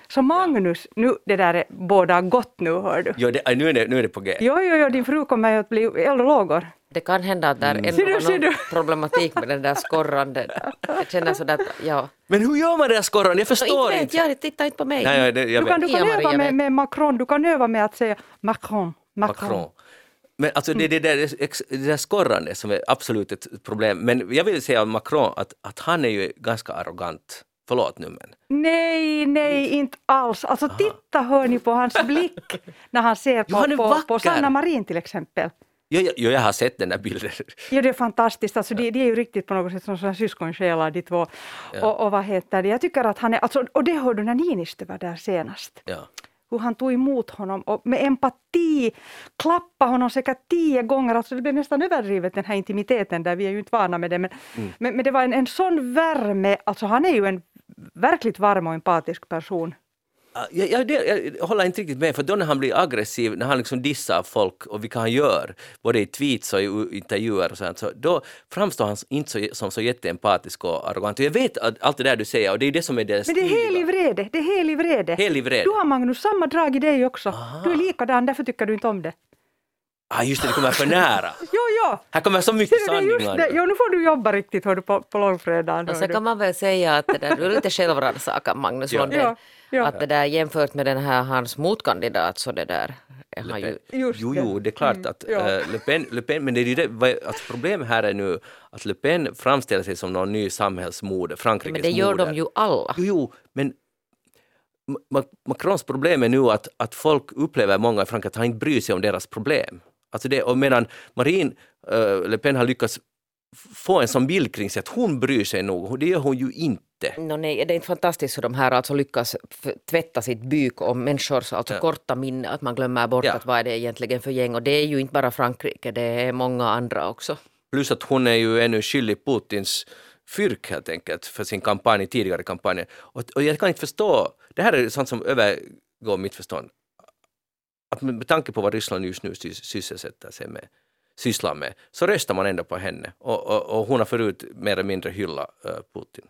Så Magnus, nu det där är båda gott nu hör du. Jo, det, nu, är det, nu är det på G. Jo, jo, jo, din fru kommer ju att bli eld och lågor. Det kan hända att där ändå Ser du, var någon du? problematik med den där skorrande. Jag känner sådär att, ja. Men hur gör man det där skorran? Jag förstår inte vet jag, titta inte på mig. Nej, jag, det, jag Du kan, du kan öva med, med Macron, du kan öva med att säga Macron, Macron. Macron. Men alltså det, det, där, det där skorrande som är absolut ett problem. Men jag vill säga om Macron att, att han är ju ganska arrogant. Förlåt nu men. Nej, nej, inte alls. Alltså titta hör ni på hans blick när han ser Jo, på, på, på vacker. Sanna Marin till exempel. Jo, jo, jag har sett den där bilden. Ja, det är fantastiskt. Alltså, de, de är ju riktigt på något sätt som syskonsjälar de två. Ja. Och, och vad heter det? Jag tycker att han är, alltså, och det hörde du när Niinistö var där senast. Ja. Hur han tog emot honom och med empati klappade honom säkert tio gånger. Alltså det blev nästan överdrivet den här intimiteten där vi är ju inte vana med det. Men, Mm. men, men det var en, en sån värme. Alltså han är ju en verkligt varm och empatisk person. Jag, jag, jag håller inte riktigt med, för då när han blir aggressiv, när han liksom dissar folk och vilka han gör, både i tweets och i intervjuer och sånt, så då framstår han inte så, som så jätteempatisk och arrogant. Och jag vet att allt det där du säger, och det är det som är det Men det är helig vrede. Det är helig vrede. Helig vrede. Du har Magnus samma drag i dig också. Aha. Du är likadan, därför tycker du inte om det. Ah, just det, det kommer för nära. Jo, jo! Här kommer så mycket Ser sanningar. det. nu. Jo, nu får du jobba riktigt hör du, på, på långfredagen. Och så kan man väl säga att det där, du är lite självrannsakan Magnus Ja. Lundén. Ja, ja. Att det där jämfört med den här hans motkandidat så det där är han ju Just Jo, det. jo, det är klart att ja. eh, Le, Pen, Le Pen, men det är ju det, alltså problemet här är nu att Le Pen framställer sig som någon ny samhällsmoder, Frankrikes Men det gör moder. de ju alla. Jo, jo, men Ma- Ma- Macrons problem är nu att, att folk upplever, många i Frankrike, att han inte bryr sig om deras problem. Alltså det, och medan Marine eh, Le Pen har lyckats få en sån bild kring sig att hon bryr sig nog, det gör hon ju inte. No, nej, det är inte fantastiskt hur de här alltså lyckas tvätta sitt byk om människors alltså Ja. korta minne, att man glömmer bort Ja. att vad är det egentligen för gäng. Och det är ju inte bara Frankrike, det är många andra också. Plus att hon är ju ännu skyldig Putins fyrk helt enkelt för sin kampanj, tidigare kampanjer. Och, och jag kan inte förstå, det här är sånt som övergår mitt förstånd. Att med, tanke på vad Ryssland just nu sysselsätter sig med, sysslar med, så röstar man ändå på henne. Och, och, och hon har förut mer eller mindre hyllat eh, Putin.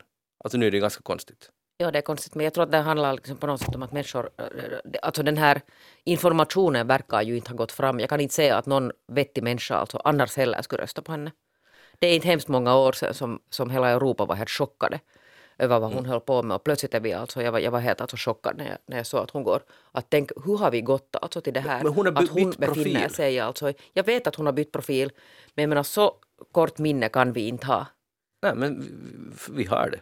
Alltså nu är det ganska konstigt. Ja, det är konstigt, men jag tror att det handlar liksom på något sätt om att människor... Eh, eh, alltså den här informationen verkar ju inte ha gått fram. Jag kan inte säga att någon vettig människa alltså annars heller skulle rösta på henne. Det är inte hemskt många år sedan som, som hela Europa var helt chockade över vad hon Mm. höll på med. Och plötsligt är vi alltså, jag var, jag var helt alltså chockad när jag, när jag såg att hon går. Att tänk, hur har vi gått alltså till det här? Men hon har att bytt hon befinner profil. sig alltså... Jag vet att hon har bytt profil, men jag menar så kort minne kan vi inte ha. Nej, men vi, vi har det.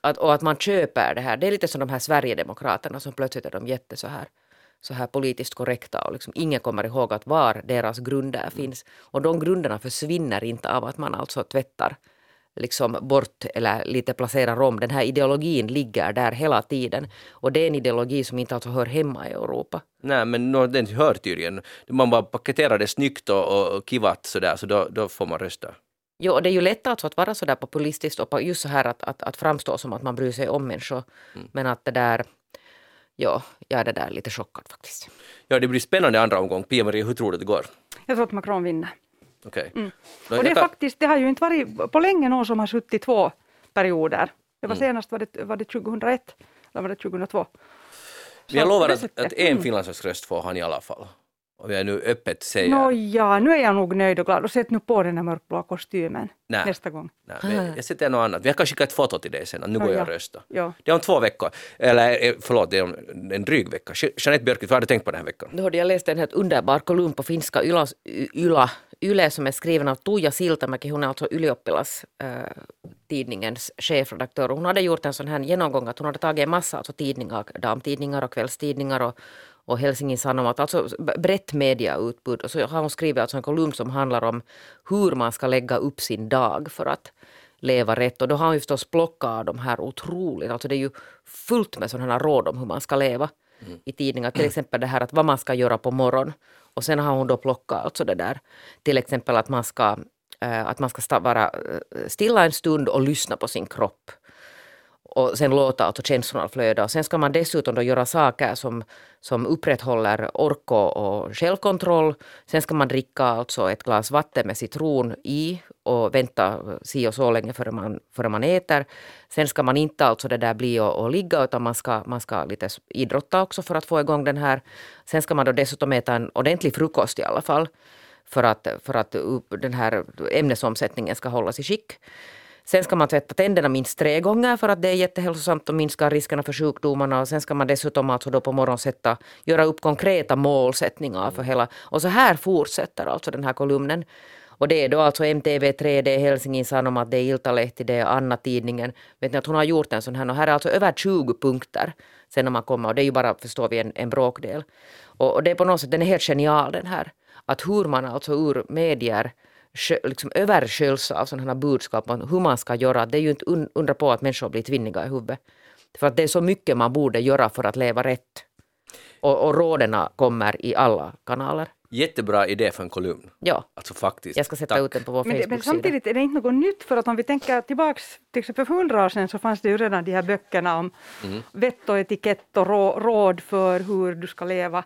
Att, och att man köper det här. Det är lite som de här Sverigedemokraterna som plötsligt är de jätte så här, så här politiskt korrekta och liksom ingen kommer ihåg att var deras grunder finns. Och de grunderna försvinner inte av att man alltså tvättar liksom bort eller lite placerar om. Den här ideologin ligger där hela tiden. Och det är en ideologi som inte alltså hör hemma i Europa. Nej, men no, den hör tydligen. Man bara paketerar det snyggt och, och, kivat sådär, så då, då får man rösta. Jo, och det är ju lätt alltså att vara så där populistisk och just så här att, att, att framstå som att man bryr sig om människor. Mm. Men att det där, ja, jag är det där lite chockad faktiskt. Ja, det blir spännande andra omgång. Pia-Marie, hur tror du det går? Jag tror att Macron vinner. Okej. Okay. Mm. Och det faktiskt, det har ju inte varit på länge någon som har suttit två perioder. Det var mm. senast var det, var det 2001, eller var det 2002? Så jag lovar att, att en mm. finlandssvensk röst får han i alla fall. Om jag nu öppet säger. Nå ja, nu är jag nog nöjd och glad. Och sätt nu på den här mörkblå kostymen Nä. nästa gång. Nej, jag sätter något annat. Vi kan skicka ett foto till dig sen, nu går jag och röstar. Ja. Det är om två veckor. Eller eh, förlåt, det är om en dryg vecka. Jeanette Björkqvist, vad har du tänkt på den här veckan? Då hade jag läst en helt underbar kolumn på finska Yla, Yla, Yle som är skriven av Tuija Siltamäki. Hon är alltså Ylioppilas äh, tidningens chefredaktör. Hon hade gjort en sån här genomgång att hon hade tagit en massa alltså tidningar, damtidningar och kvällstidningar och och Helsingin Sanomat, alltså brett mediautbud. Och så har hon skrivit alltså en kolumn som handlar om hur man ska lägga upp sin dag för att leva rätt. Och då har hon ju förstås plockat de här otroligt, alltså det är ju fullt med sådana här råd om hur man ska leva mm. i tidningar. Till exempel det här att vad man ska göra på morgonen. Och sen har hon då plockat alltså det där, till exempel att man ska, äh, att man ska vara eh, stilla en stund och lyssna på sin kropp och sen låta alltså känslorna flöda. Och sen ska man dessutom då göra saker som, som upprätthåller ork och självkontroll. Sen ska man dricka alltså ett glas vatten med citron i och vänta si och så länge före man, före man äter. Sen ska man inte alltså det där bli och, och ligga utan man ska, man ska lite idrotta också för att få igång den här. Sen ska man då dessutom äta en ordentlig frukost i alla fall för att, för att den här ämnesomsättningen ska hållas i skick. Sen ska man tvätta tänderna minst tre gånger för att det är jättehälsosamt och minskar riskerna för sjukdomarna. Och sen ska man dessutom alltså då på morgonen sätta, göra upp konkreta målsättningar för hela... Och så här fortsätter alltså den här kolumnen. Och det är då alltså MTV3, det är Helsingin Sanomat, det är Iltalehti, det är Anna-tidningen. Vet ni att hon har gjort en sån här och här är alltså över 20 punkter sen när man kommer och det är ju bara, förstår vi, en, en bråkdel. Och, och det är på något sätt, den är helt genial den här. Att hur man alltså ur medier liksom översköljs av sådana här budskap om hur man ska göra. Det är ju inte undra på att människor blir tvinniga i huvudet. För att det är så mycket man borde göra för att leva rätt. Och, och råden kommer i alla kanaler. Jättebra idé för en kolumn. Ja. Alltså faktiskt. Jag ska sätta Tack. ut den på vår Facebook-sida. Men samtidigt är det inte något nytt för att om vi tänker tillbaks till exempel för hundra år sedan så fanns det ju redan de här böckerna om mm. vett och etikett och råd för hur du ska leva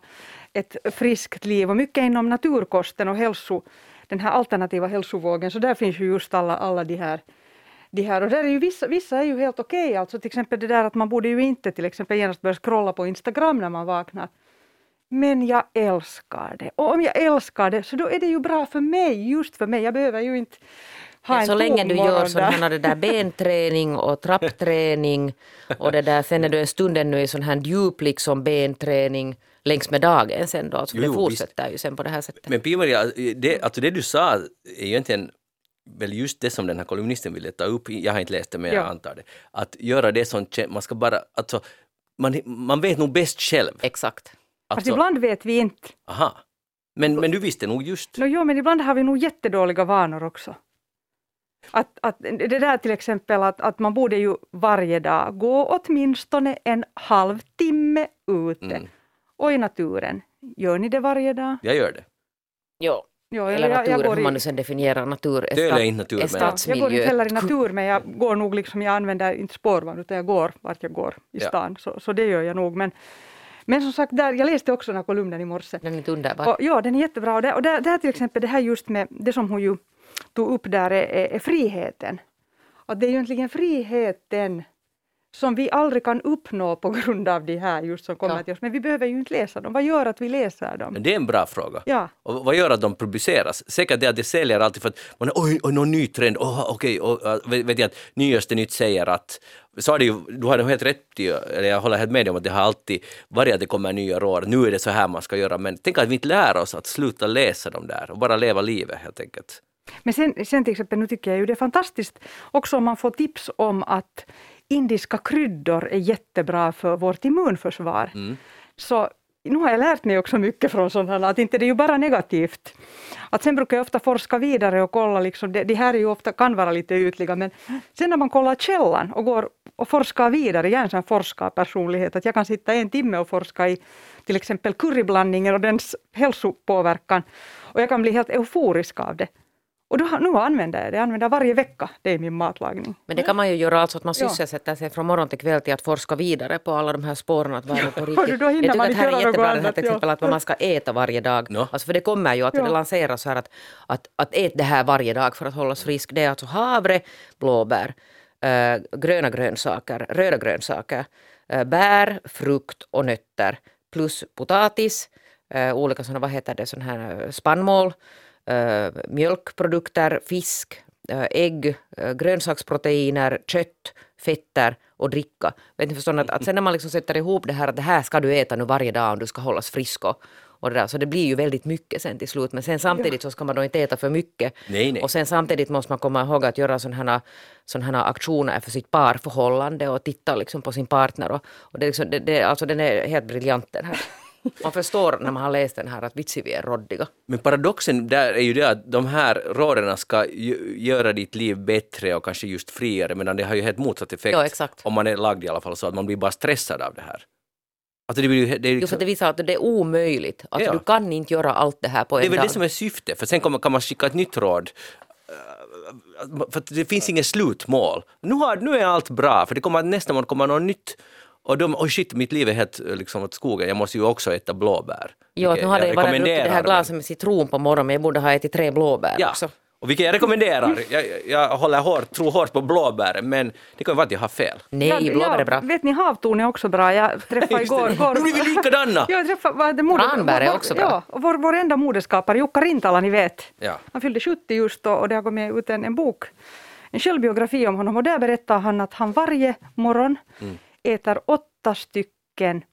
ett friskt liv och mycket inom naturkosten och hälso den här alternativa hälsovågen, så där finns ju just alla, alla de här de här. Och där är ju vissa, vissa är ju helt okej, okay. alltså till exempel det där att man borde ju inte till exempel genast börja scrolla på Instagram när man vaknar. Men jag älskar det. Och om jag älskar det så då är det ju bra för mig, just för mig. Jag behöver ju inte ha en Så länge du gör här det där benträning och trappträning och det där, sen är du en stund ännu i sån här djup liksom benträning längs med dagen sen då. Alltså jo, det fortsätter visst. ju sen på det här sättet. Men Pia-Maria, det, alltså det du sa är egentligen väl just det som den här kolumnisten ville ta upp, jag har inte läst det men jag antar det, att göra det som man ska bara, alltså man, man vet nog bäst själv. Exakt. Alltså, Fast ibland vet vi inte. Aha. Men, men du visste nog just. No, jo, men ibland har vi nog jättedåliga vanor också. Att, att, det där till exempel att, att man borde ju varje dag gå åtminstone en halvtimme ute. Mm och i naturen. Gör ni det varje dag? Jag gör det. Jo. Jo, eller natur, jag, jag hur man nu sen definierar natur. Det är inte natur. Jag går inte heller i natur, men jag går nog liksom, jag använder inte spårvagn, utan jag går vart jag går i stan. Ja. Så, så det gör jag nog. Men, men som sagt, där, jag läste också den här kolumnen i morse. Den är inte underbar. Och, ja, den är jättebra. Och, där, och där, där till exempel det här just med, det som hon ju tog upp där är, är, är friheten. Att det är ju egentligen friheten som vi aldrig kan uppnå på grund av de här just som kommer ja. till oss. Men vi behöver ju inte läsa dem. Vad gör att vi läser dem? Det är en bra fråga. Ja. Och vad gör att de publiceras? Säkert det att det säljer alltid för att man är oj, oj någon ny trend, oh, okej, okay, och, vet jag att nyaste nytt säger att så har det ju, du har helt rätt i, eller jag håller helt med om att det har alltid varit att det kommer nya råd, nu är det så här man ska göra, men tänk att vi inte lär oss att sluta läsa dem där och bara leva livet helt enkelt. Men sen, sen till exempel, nu tycker jag ju det är fantastiskt också om man får tips om att indiska kryddor är jättebra för vårt immunförsvar. Mm. Så nu har jag lärt mig också mycket från här, att inte det är ju bara negativt. Att sen brukar jag ofta forska vidare och kolla, liksom, det, det här är ju ofta, kan vara lite ytliga, men sen när man kollar källan och går och forskar vidare, jag är en sån forskarpersonlighet, att jag kan sitta en timme och forska i till exempel curryblandningen och dens hälsopåverkan, och jag kan bli helt euforisk av det. Och då, nu använder jag det, jag använder varje vecka det i min matlagning. Men det kan man ju göra alltså att man Ja. sysselsätter sig från morgon till kväll till att forska vidare på alla de här spåren. Att det på riktigt. Hörru, då hinner jag tycker man att inte här är jättebra det här annat, till ja. exempel att vad man ska äta varje dag. Nå. Alltså för det kommer ju att Ja. det lanseras här att, att, att ät det här varje dag för att hållas frisk. Det är alltså havre, blåbär, eh, gröna grönsaker, röda grönsaker, eh, bär, frukt och nötter plus potatis, eh, olika sådana, vad heter det, sån här spannmål, mjölkprodukter, fisk, eh, ägg, eh, grönsaksproteiner, kött, fetter och dricka. Vet ni förstår att, att sen när man liksom sätter ihop det här att det här ska du äta nu varje dag om du ska hållas frisk och, och det där, så det blir ju väldigt mycket sen till slut. Men sen samtidigt så ska man då inte äta för mycket. Nej, nej. Och sen samtidigt måste man komma ihåg att göra sådana här, här aktioner för sitt parförhållande och titta liksom på sin partner. Och, och det, liksom, det, det, alltså den är helt briljant den här. Man förstår när man har läst den här att vitsi vi är råddiga. Men paradoxen där är ju det att de här råden ska göra ditt liv bättre och kanske just friare, medan det har ju helt motsatt effekt. Ja. Om man är lagd i alla fall så att man blir bara stressad av det här. Alltså det, blir det, är Jo, liksom, för det visar att det är omöjligt. Alltså, Ja. Du kan inte göra allt det här på en det är väl dag. det som är syftet, för sen kommer, kan man skicka ett nytt råd. Uh, För det finns inget slutmål. Nu, har, nu är allt bra, för det kommer nästa månad kommer något nytt. Och de, oh shit, mitt liv är helt eh, liksom åt skogen, jag måste ju också äta blåbär. Jo, nu hade jag bara druckit det här glaset med citron på morgonen, men jag borde ha ätit tre blåbär Ja, också. och vilket jag rekommenderar. Jag, jag håller hårt, tror hårt på blåbären, men det kan ju vara att jag har fel. Nej, blåbär är bra. Vet ni, havtorn är också bra. Jag träffade igår... igår Nu blir vi likadana! Ja, jag träffade, vad det, mode, Tranbär är också bra. Ja, och vår, vår enda modeskapare Jukka Rintala, ni vet. Ja. Han fyllde 70 just och, och det har kommit ut en, en bok, en självbiografi om honom och där berättar han att han varje morgon Mm. Äter åtta stycken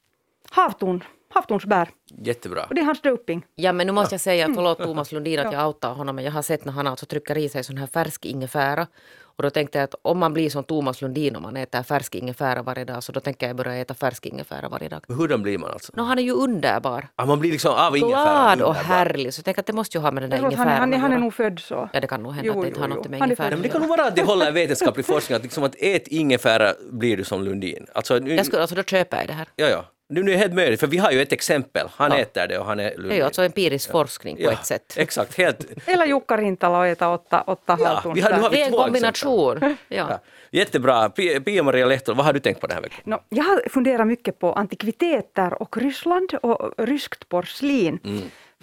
havtorn, havtornsbär. Jättebra. Och det är hans doping. Ja, men nu måste jag säga, förlåt Thomas Lundin att Ja. jag outar honom, men jag har sett när han alltså trycker i sig sån här färsk ingefära. Och då tänkte jag att om man blir som Thomas Lundin om man äter färsk ingefära varje dag, så då tänker jag börja äta färsk ingefära varje dag. Men Hurdan blir man alltså? Nå, han är ju underbar. Ah, man blir liksom av ingefäran. Glad och härlig. Så jag tänker att det måste ju ha med den där han, ingefäran han, är- att han är nog född så. Ja, det kan nog hända Jo, att det inte jo, har något med Han är ingefära men det kan nog vara att det håller vetenskaplig forskning, att, liksom att ät ingefära blir du som Lundin. Alltså, nu, Jag skulle, alltså då köper jag det här. ja, ja. Nu, nu är det helt möjligt, för vi har ju ett exempel. Han Ja. äter det och han är Det är ju alltså empirisk forskning på ja, ett sätt. Exakt, helt. Eller Jukka Rintala och äta åtta, åtta Ja, vi har- nu har vi Det är en kombination. Ja. Ja. Jättebra. Pia- Pia-Maria Lehtola, vad har du tänkt på den här veckan? Nå, jag har funderat mycket på antikviteter och Ryssland och ryskt porslin.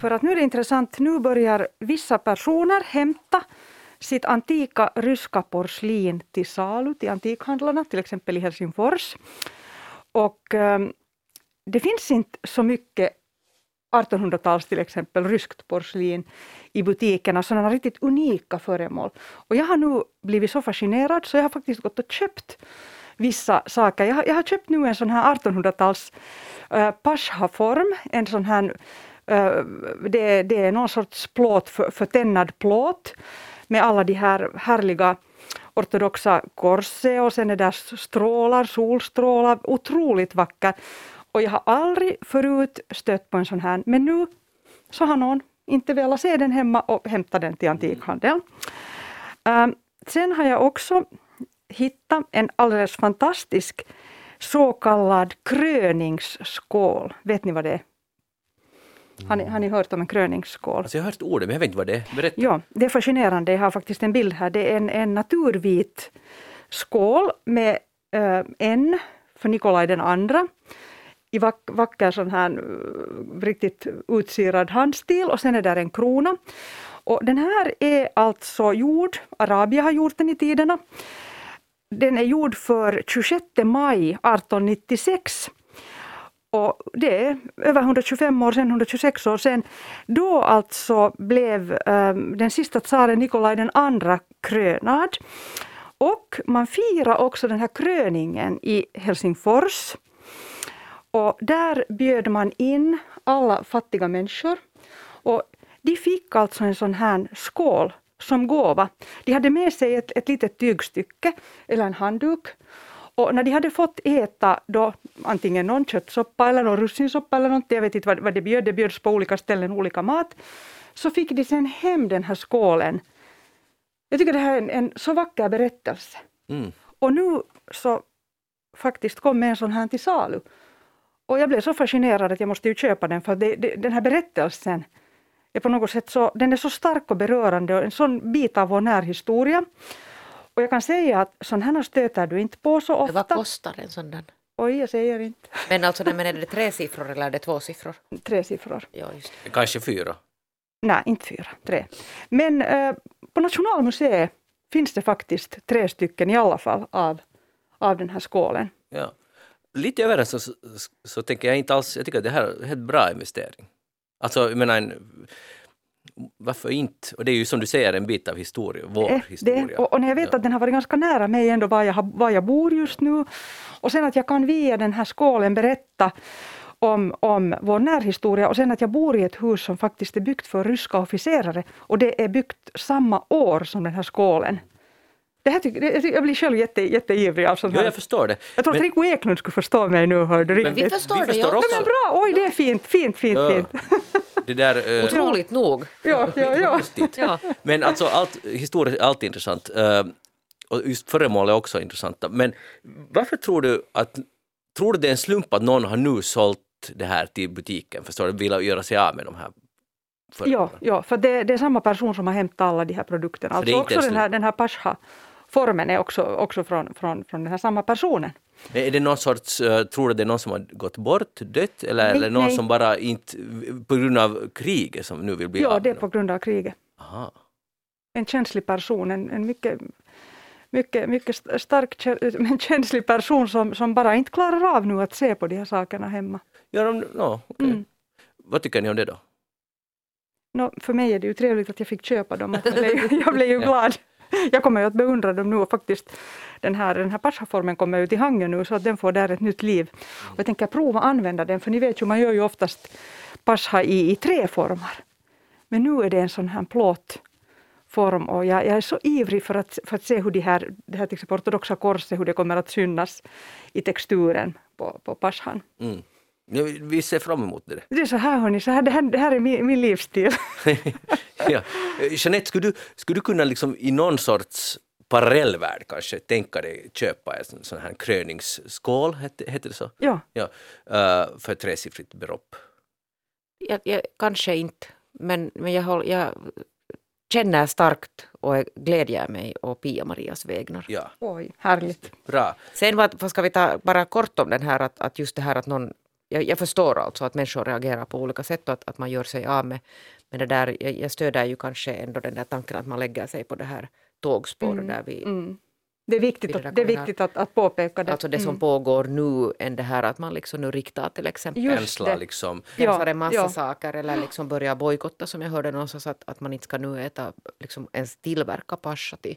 För att nu är det intressant, nu börjar vissa personer hämta sitt antika ryska porslin till salu till antikhandlarna, till exempel i Helsingfors. Och ehm, det finns inte så mycket 1800-tals till exempel ryskt porslin i butikerna, sådana riktigt unika föremål. Och jag har nu blivit så fascinerad så jag har faktiskt gått och köpt vissa saker. Jag har, jag har köpt nu en sån här 1800-tals uh, eh, pashaform, en sån här äh, det, det är någon sorts plåt, för, förtännad plåt med alla de här härliga ortodoxa korset och sen är där strålar, solstrålar, otroligt vackert. Och jag har aldrig förut stött på en sån här, men nu så har någon inte velat se den hemma och hämta den till antikhandeln. Um, sen har jag också hittat en alldeles fantastisk så kallad kröningsskål. Vet ni vad det är? Har ni, har ni hört om en kröningsskål? Alltså jag har hört ordet, men jag vet inte vad det är. Berätta. Ja, det är fascinerande. Jag har faktiskt en bild här. Det är en, en naturvit skål med eh, en för Nikolaj den andra i vack, vacker sån här eh, riktigt utsyrad handstil och sen är där en krona. Och den här är alltså gjord, Arabia har gjort den i tiderna. Den är gjord för 26 maj 1896. Och det är över 125 år sedan, 126 år sedan. Då alltså blev eh, den sista tsaren Nikolaj den andra krönad. Och man firar också den här kröningen i Helsingfors. Och där bjöd man in alla fattiga människor. Och de fick alltså en sån här skål som gåva. De hade med sig ett, ett litet tygstycke eller en handduk. Och när de hade fått äta då antingen någon köttsoppa eller någon russinsoppa eller någonting, jag vet inte vad, vad det bjöd, det bjöds på olika ställen olika mat, så fick de sen hem den här skålen. Jag tycker det här är en, en så vacker berättelse. Mm. Och nu så faktiskt kom en sån här till salu. Och jag blev så fascinerad att jag måste ju köpa den för det, det, den här berättelsen är på något sätt så, den är så stark och berörande och en sån bit av vår närhistoria. Och jag kan säga att sådana här stöter du inte på så ofta. Vad kostar en sån där? Oj, jag säger inte. Men alltså, men är det tre siffror eller är det två siffror? Tre siffror. Ja, just det. Kanske fyra. Nej, inte fyra, tre. Men eh, på Nationalmuseet finns det faktiskt tre stycken i alla fall av, av den här skålen. Ja. Lite överraskande så, så, så tänker jag inte alls, jag tycker att det här är en helt bra investering. Alltså, jag menar, en, varför inte? Och det är ju som du säger en bit av historia, vår Eh, historia. Det, och, och när jag vet Ja. att den har varit ganska nära mig ändå var jag, var jag bor just nu och sen att jag kan via den här skålen berätta om, om vår närhistoria och sen att jag bor i ett hus som faktiskt är byggt för ryska officerare och det är byggt samma år som den här skålen. Det här tycker, jag blir själv jätte, jätteivrig av sånt här. jag förstår det. Jag tror att Rico Eklund skulle förstå mig nu, hör du Men vi förstår vi det, förstår ja. också. Ja, men bra, oj det är fint, fint, fint, fint. Ja. fint. Det där, eh, Otroligt nog. Ja, ja, ja. Ja. Men alltså, allt, historia är alltid intressant. eh, och just föremål är också intressanta. Men varför tror du att... Tror du det är en slump att någon har nu sålt det här till butiken? Förstår du? Vill göra sig av med de här Ja, föremålen? ja, för det, det är samma person som har hämtat alla de här produkterna. Alltså också en den här, den här Pasha-formen är också, också från, från, från den här samma personen. Är det någon sorts, eh, tror du det är någon som har gått bort, dött, eller, Nej, eller någon nej. som bara inte, på grund av kriget som nu vill bli Ja, det är på grund av kriget. Aha. En känslig person, en, en mycket, mycket, mycket st- stark men känslig person som, som bara inte klarar av nu att se på de här sakerna hemma. Ja, de, no, okej. Mm. Vad tycker ni om det då? Nå, för mig är det ju trevligt att jag fick köpa dem. Jag blev, jag blev ju glad. Jag kommer ju att beundra dem nu och faktiskt den här, den här Pasha-formen kommer ju till Hangö nu så att den får där ett nytt liv. Och jag tänker prova att använda den för ni vet ju man gör ju oftast Pasha i, i tre former. Men nu är det en sån här plåtform och jag, jag är så ivrig för att, för att se hur det här, det här till exempel ortodoxa korset, hur det kommer att synas i texturen på, på Pashan. Mm. Ja, vi- ser fram emot det. Det är så här hörni, så här, det, här, det här är min, min livsstil. ja. Jeanette, skulle du, skulle du kunna liksom i någon sorts parallellvärld kanske tänka dig köpa en sån- sån här kröningsskål, heter, heter det så? Ja. Ja, eh, för ett tresiffrigt belopp. Jag, jag, kanske inte, men, men jag, håll, jag känner starkt och glädjer mig och Pia-Marias vägnar. Ja, Oj, härligt. bra. Sen vad, vad ska vi ta bara kort om den här att, att just det här att någon jag, jag förstår alltså att människor reagerar på olika sätt och att, att man gör sig av med, med det där. Jag, jag stöder ju kanske ändå den där tanken att man lägger sig på det här tågspåret där vi, Mm. Det är viktigt, att, det är viktigt att, att påpeka det. alltså det som Mm. pågår nu än det här att man liksom nu riktar till exempel det. liksom. Ja, Hälsar en massa ja. saker eller liksom börjar bojkotta som jag hörde någonstans att, att man inte ska nu äta, liksom ens tillverka pascha till,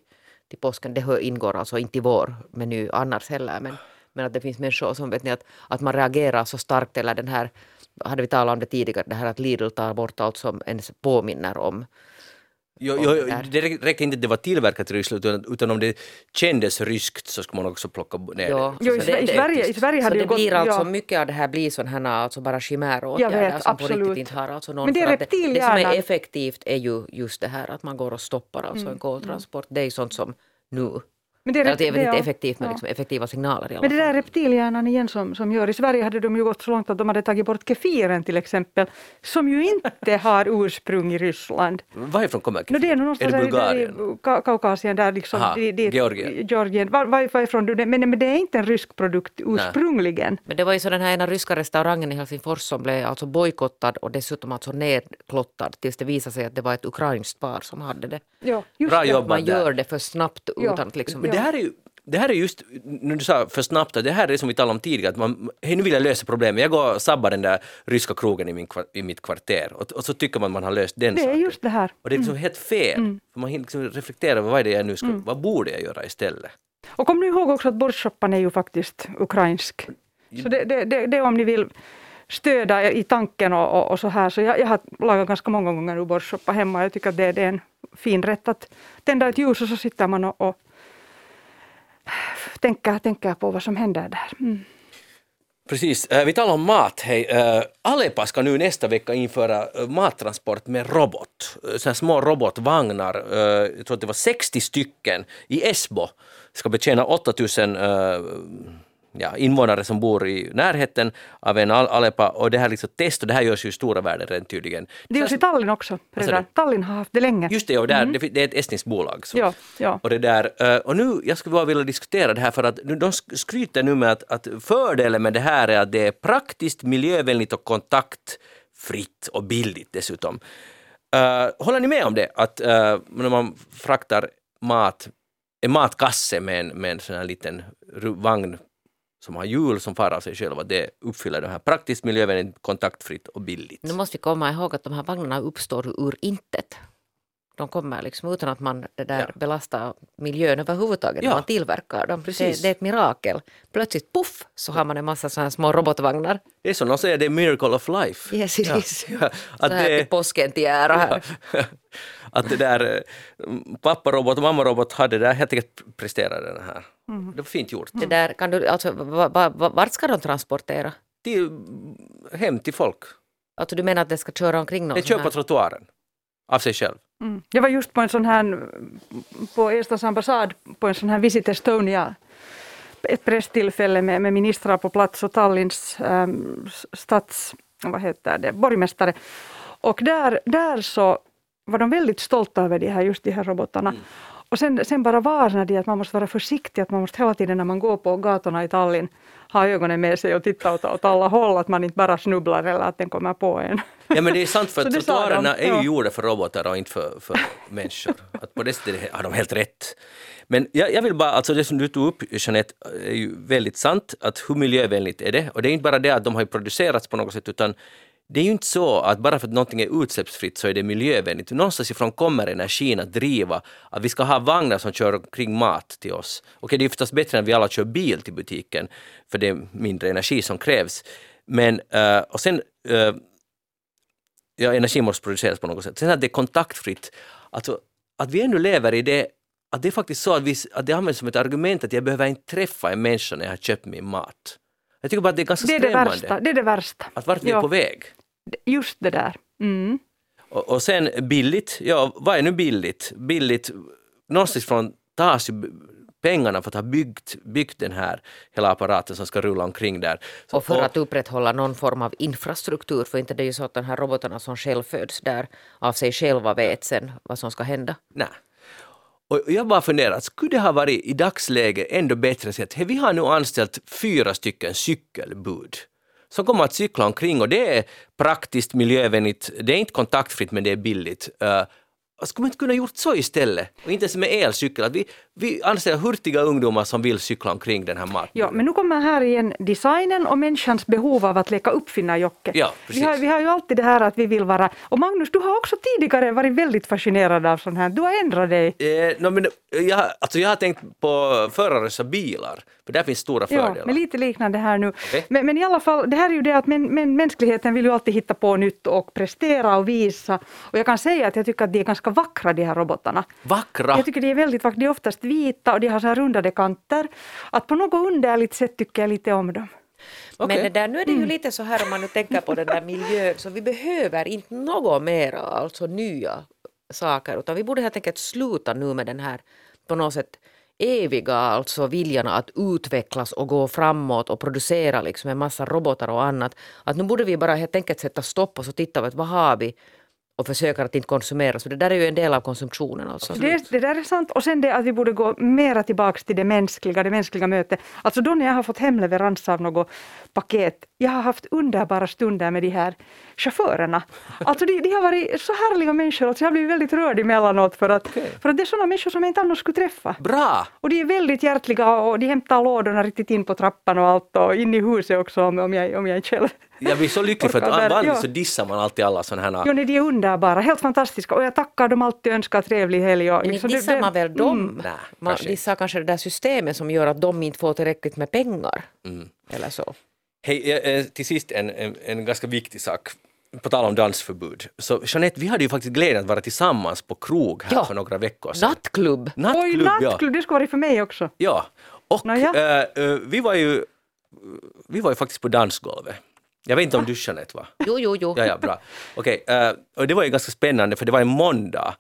till påsken. Det ingår alltså inte i vår meny annars heller men, men att det finns människor som vet ni att, att man reagerar så starkt eller den här, hade vi talat om det tidigare, det här att Lidl tar bort allt som ens påminner om. Jo, om jo, det räcker inte att det var tillverkat i Ryssland utan, utan om det kändes ryskt så ska man också plocka ner Ja, det. Jo, i, så det- i det- Sverige, i Sverige Så hade det ju gått... blir alltså ja. mycket av det här blir sådana här alltså bara chimäråtgärder som på absolut. riktigt inte har alltså någon Men det är det, det som är effektivt är ju just det här att man går och stoppar alltså Mm, en koltransport. Det är sånt som nu, Men det är, eller det är rep- väl inte ja. effektivt men ja. liksom effektiva signaler i alla Men det där fall. reptilhjärnan igen som, som gör. I Sverige hade de ju gått så långt att de hade tagit bort kefiren till exempel, som ju inte har ursprung i Ryssland. Varifrån kommer No, det är nog är det där, i- där Bulgarien? i Ka- Kaukasien, där liksom. Aha, di- dit- Georgien. Georgien. Var, var, varifrån du det? Men, men det är inte en rysk produkt ursprungligen. Men det var ju så den här ena ryska restaurangen i Helsingfors som blev alltså bojkottad och dessutom alltså nedklottad tills det visade sig att det var ett ukrainskt par som hade det. Ja, Bra det. jobbat Man där. gör det för snabbt Ja. utan att liksom... Det här är ju det här är just, när du sa för snabbt, det här är som vi talade om tidigare, att man, hej nu vill jag lösa problemet, jag går och sabbar den där ryska krogen i, min, i mitt kvarter och, och så tycker man man har löst den Det är saken. just det här. Och det är liksom helt fel, för man liksom reflektera över vad är det jag nu ska, vad borde jag göra istället? Och kom nu ihåg också att bordsoppan är ju faktiskt ukrainsk. Så det, det, det, det är om ni vill stödja i tanken och, och, och så här. Så jag, jag har lagat ganska många gånger nu bordsoppa hemma. Jag tycker att det, det är en fin rätt att tända ett ljus och så sitter man och, och tänker, tänka på vad som händer där. Mm. Precis, äh, vi talar om mat. Hej. Äh, Alepa ska nu nästa vecka införa äh, mattransport med robot. Så här små robotvagnar, jag tror att det var 60 stycken i Esbo, ska betjäna 8000 ja, invånare som bor i närheten av en Al- Aleppo och det här liksom test och det här görs ju i stora världen redan tydligen. Det görs i Tallinn också. Redan. Tallinn har haft det länge. Just det, och där, det, det är ett estniskt bolag. Så. Ja, ja. Och, det där, eh, och nu, jag skulle bara vilja diskutera det här för att de sk- skryter nu med att, att fördelen med det här är att det är praktiskt, miljövänligt och kontaktfritt och billigt dessutom. Eh, håller ni med om det? Att eh, när man fraktar mat, en matkasse med en, med en sån här liten vagn som har hjul som far av sig själv, att det uppfyller det här praktiskt, miljövänligt, kontaktfritt och billigt. Nu måste vi komma ihåg att de här vagnarna uppstår ur intet. De kommer liksom utan att man det där Ja. belastar miljön överhuvudtaget Ja. när man tillverkar dem. Det, det är ett mirakel. Plötsligt puff så har man en massa sådana små robotvagnar. Det är som de säger, det är miracle of life. Yes, it Ja. is. Ja, Så att här det- till påsken till ära här. att det där eh, papparobot och mammarobot hade det där helt enkelt presterat den här. Det var fint gjort. Det där, kan du, alltså, va, va, va, vart ska de transportera? Till, hem till folk. Alltså du menar att det ska köra omkring någon Det kör på trottoaren. Av sig själv. Mm. Jag var just på en sån här, på Estlands ambassad, på en sån här Visit Estonia, ett presstillfälle med, med ministrar på plats och Tallinns um, stats, vad heter det, borgmästare. Och där, där så var de väldigt stolta över de här, just de här robotarna. Och sen, sen bara varnade de att man måste vara försiktig, att man måste hela tiden när man går på gatorna i Tallinn ha ögonen med sig och titta åt, åt alla håll, att man inte bara snubblar eller att den kommer på en. Ja men det är sant för att trottoarerna är ju ja. gjorda för robotar och inte för, för människor. Att på det sättet har de helt rätt. Men jag, jag vill bara, alltså det som du tog upp Jeanette är ju väldigt sant, att hur miljövänligt är det? Och det är inte bara det att de har producerats på något sätt utan det är ju inte så att bara för att någonting är utsläppsfritt så är det miljövänligt. Någonstans ifrån kommer energin att driva att vi ska ha vagnar som kör omkring mat till oss. Okej, det är förstås bättre än vi alla kör bil till butiken för det är mindre energi som krävs. Men, eh, och sen eh, ja, energi måste produceras på något sätt. Sen att det är kontaktfritt, alltså att vi ännu lever i det, att det är faktiskt så att, vi, att det används som ett argument att jag behöver inte träffa en människa när jag har köpt min mat. Jag tycker bara att det är ganska Det är det skrämmande. värsta. Det är det värsta. Att vart vi är Ja. på väg. Just det där. Mm. Och, och sen billigt, ja vad är nu billigt? Billigt, någonstans från tas ju pengarna för att ha byggt, byggt den här hela apparaten som ska rulla omkring där. Så- Och för att upprätthålla någon form av infrastruktur, för inte det är ju så att de här robotarna som själv föds där av sig själva vet sen vad som ska hända. Nej. Och jag bara funderar, skulle det ha varit i dagsläget ändå bättre att säga att vi har nu anställt fyra stycken cykelbud som kommer att cykla omkring och det är praktiskt, miljövänligt, det är inte kontaktfritt men det är billigt. Eh, skulle man inte kunna gjort så istället? Och inte ens med elcykel, vi, vi anställer hurtiga ungdomar som vill cykla omkring den här marknaden. Ja, men nu kommer här igen designen och människans behov av att leka uppfinna Jocke. Ja, vi, har, vi har ju alltid det här att vi vill vara... Och Magnus, du har också tidigare varit väldigt fascinerad av sånt här. Du har ändrat dig. Eh, no, men, eh, jag, alltså jag har tänkt på förarlösa bilar, för där finns stora Ja, fördelar. men lite liknande här nu. Okej. Men, men i alla fall, det här är ju det att men, men mänskligheten vill ju alltid hitta på nytt och prestera och visa. Och jag kan säga att jag tycker att de är ganska vackra de här robotarna. Vackra! Jag tycker de är väldigt vackra. De är oftast vita och de har så här rundade kanter. Att på något underligt sätt tycker jag lite om dem. Okej. Men det där, nu är det ju lite så här om man nu tänker på den där miljön, så vi behöver inte något mera, alltså nya saker, utan vi borde helt enkelt sluta nu med den här på något sätt eviga alltså viljan att utvecklas och gå framåt och producera liksom en massa robotar och annat. Att nu borde vi bara helt enkelt sätta stopp och så titta på att vad har vi och försöka att inte konsumera. Så det där är ju en del av konsumtionen alltså. Det, det där är sant. Och sen det att vi borde gå mera tillbaks till det mänskliga, det mänskliga mötet. Alltså då när jag har fått hemleverans av något paket, jag har haft underbara stunder med de här chaufförerna. Alltså de, de har varit så härliga människor, alltså jag har blivit väldigt rörd emellanåt för att, för att det är sådana människor som jag inte annars skulle träffa. Bra! Och de är väldigt hjärtliga och de hämtar lådorna riktigt in på trappan och allt och in i huset också om, om, jag, om jag är själv. Jag blir så lycklig för att vanligtvis ja. så dissar man alltid alla sådana här... Jo, nej, de är underbara, helt fantastiska och jag tackar dem alltid och önskar trevlig helg. Och Men liksom det- dissar det- man väl dem? Nej, man kanske dissar kanske det där systemet som gör att de inte får tillräckligt med pengar. Mm. Eller så. Hej, eh, till sist en, en, en ganska viktig sak. På tal om dansförbud. Så Jeanette, vi hade ju faktiskt glädjen att vara tillsammans på krog här Ja. för några veckor sedan. Nattklubb! Oj, Nattklubb, ja. nattklubb, det skulle vara för mig också. ja. Och eh, eh, vi var ju vi var ju faktiskt på dansgolvet. Jag vet inte om du Jeanette var? Jo, jo, jo. Ja, ja, bra. Okej, eh, och det var ju ganska spännande för det var en måndag.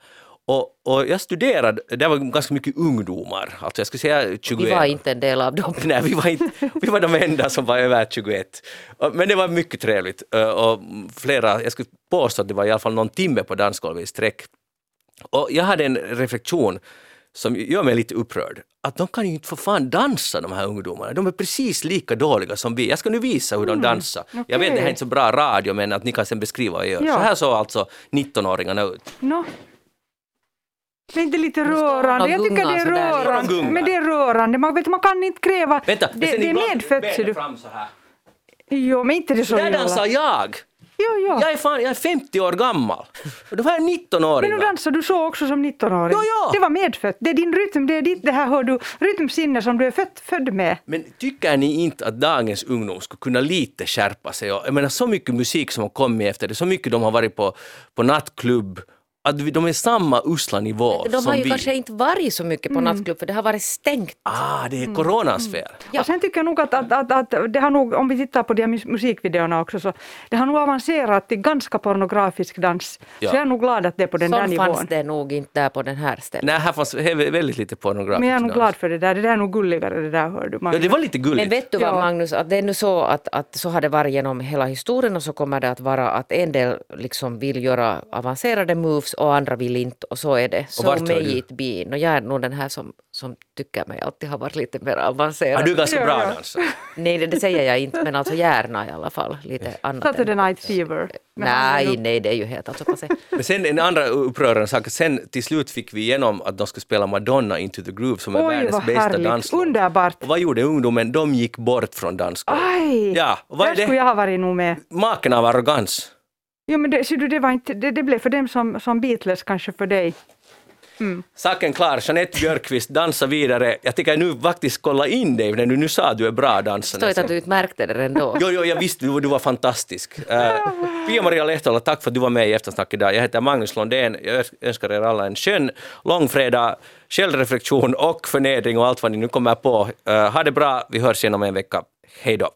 Och, och jag studerade, det var ganska mycket ungdomar, alltså jag skulle säga 21. Vi var inte en del av dem. Nej, vi var, inte, vi var de enda som var över 21. Och- Men det var mycket trevligt. Eh, Och flera, jag skulle påstå att det var i alla fall någon timme på dansgolvet i sträck. Och jag hade en reflektion som gör mig lite upprörd. Att de kan ju inte för fan dansa de här ungdomarna. De är precis lika dåliga som vi. Jag ska nu visa hur de dansar. Jag vet det här är inte så bra radio men att ni kan sen beskriva vad jag gör. Ja. Så här såg alltså 19-åringarna ut. Nå. Det är inte lite rörande? Jag tycker det är rörande. Men det är rörande. Man, vet, man kan inte kräva... Vänta, det, det är medfött. ser du. så. Jo, men inte det så Där illa. dansar jag! Jo, jo. Jag är, fan, jag är 50 år gammal. Och de här är Men 19-åringar. nu dansar du så också som 19-åring. Ja, ja. Det var medfött. Det är din rytm, det är ditt det här hör du, rytmsinne som du är född, född med. Men tycker ni inte att dagens ungdom skulle kunna lite skärpa sig? Jag menar så mycket musik som har kommit efter det, så mycket de har varit på, på nattklubb, att vi- de är samma usla nivå De som har ju vi. kanske inte varit så mycket på nattklubb för det har varit stängt. Ah, det är coronans fel. Ja. Och sen tycker jag nog att, att, att, att det har nog, om vi tittar på de här mus- musikvideorna också, så det har nog avancerat till ganska pornografisk dans. Ja. Så jag är nog glad att det är på den där Sånt nivån. fanns det nog inte där på den här stället. Nej, här fanns väldigt lite pornografisk Men jag är nog dans. glad för det där. Det där är nog gulligare det där hör du. Ja, Magnus. det var lite Men gulligt. vet du vad Ja. Magnus, att det är nu så att, att så har det varit genom hela historien och så kommer det att vara att en del liksom vill göra avancerade moves och andra vill inte och så är det. So hör may it be. Och jag är nog den här som, som tycker mig alltid har varit lite mer avancerad. ah, du är ganska bra dansare. Nej, det, det säger jag inte, men alltså gärna i alla fall. Lite annat. Saturday än- Night Fever. Är Nej, nej, det är ju helt alltså passé. Men sen en andra upprörande sak, sen till slut fick vi igenom att de skulle spela Madonna Into the Groove som är Oj, världens vad bästa danslåt. Underbart. Och vad gjorde ungdomen? De gick bort från dansgolvet. Aj! Ja, och vad är där skulle jag ha varit nog med. Maken av arrogans. Jo, men det, ser du, det, var inte, det, det blev för dem som, som Beatles kanske för dig. Saken klar, Jeanette Björkqvist, dansa vidare. Jag tycker nu faktiskt kolla in dig när du nu sa att du är bra dansare. Stojt att du inte märkte det ändå. Jo, jo, jag visste, du, du var fantastisk. Uh, Pia-Maria Lehtola, tack för att du var med i Eftersnack idag. Jag heter Magnus Lundén. Jag öns- önskar er alla en skön långfredag, självreflektion och förnedring och allt vad ni nu kommer på. Uh, ha det bra, vi hörs igen om en vecka. Hej då!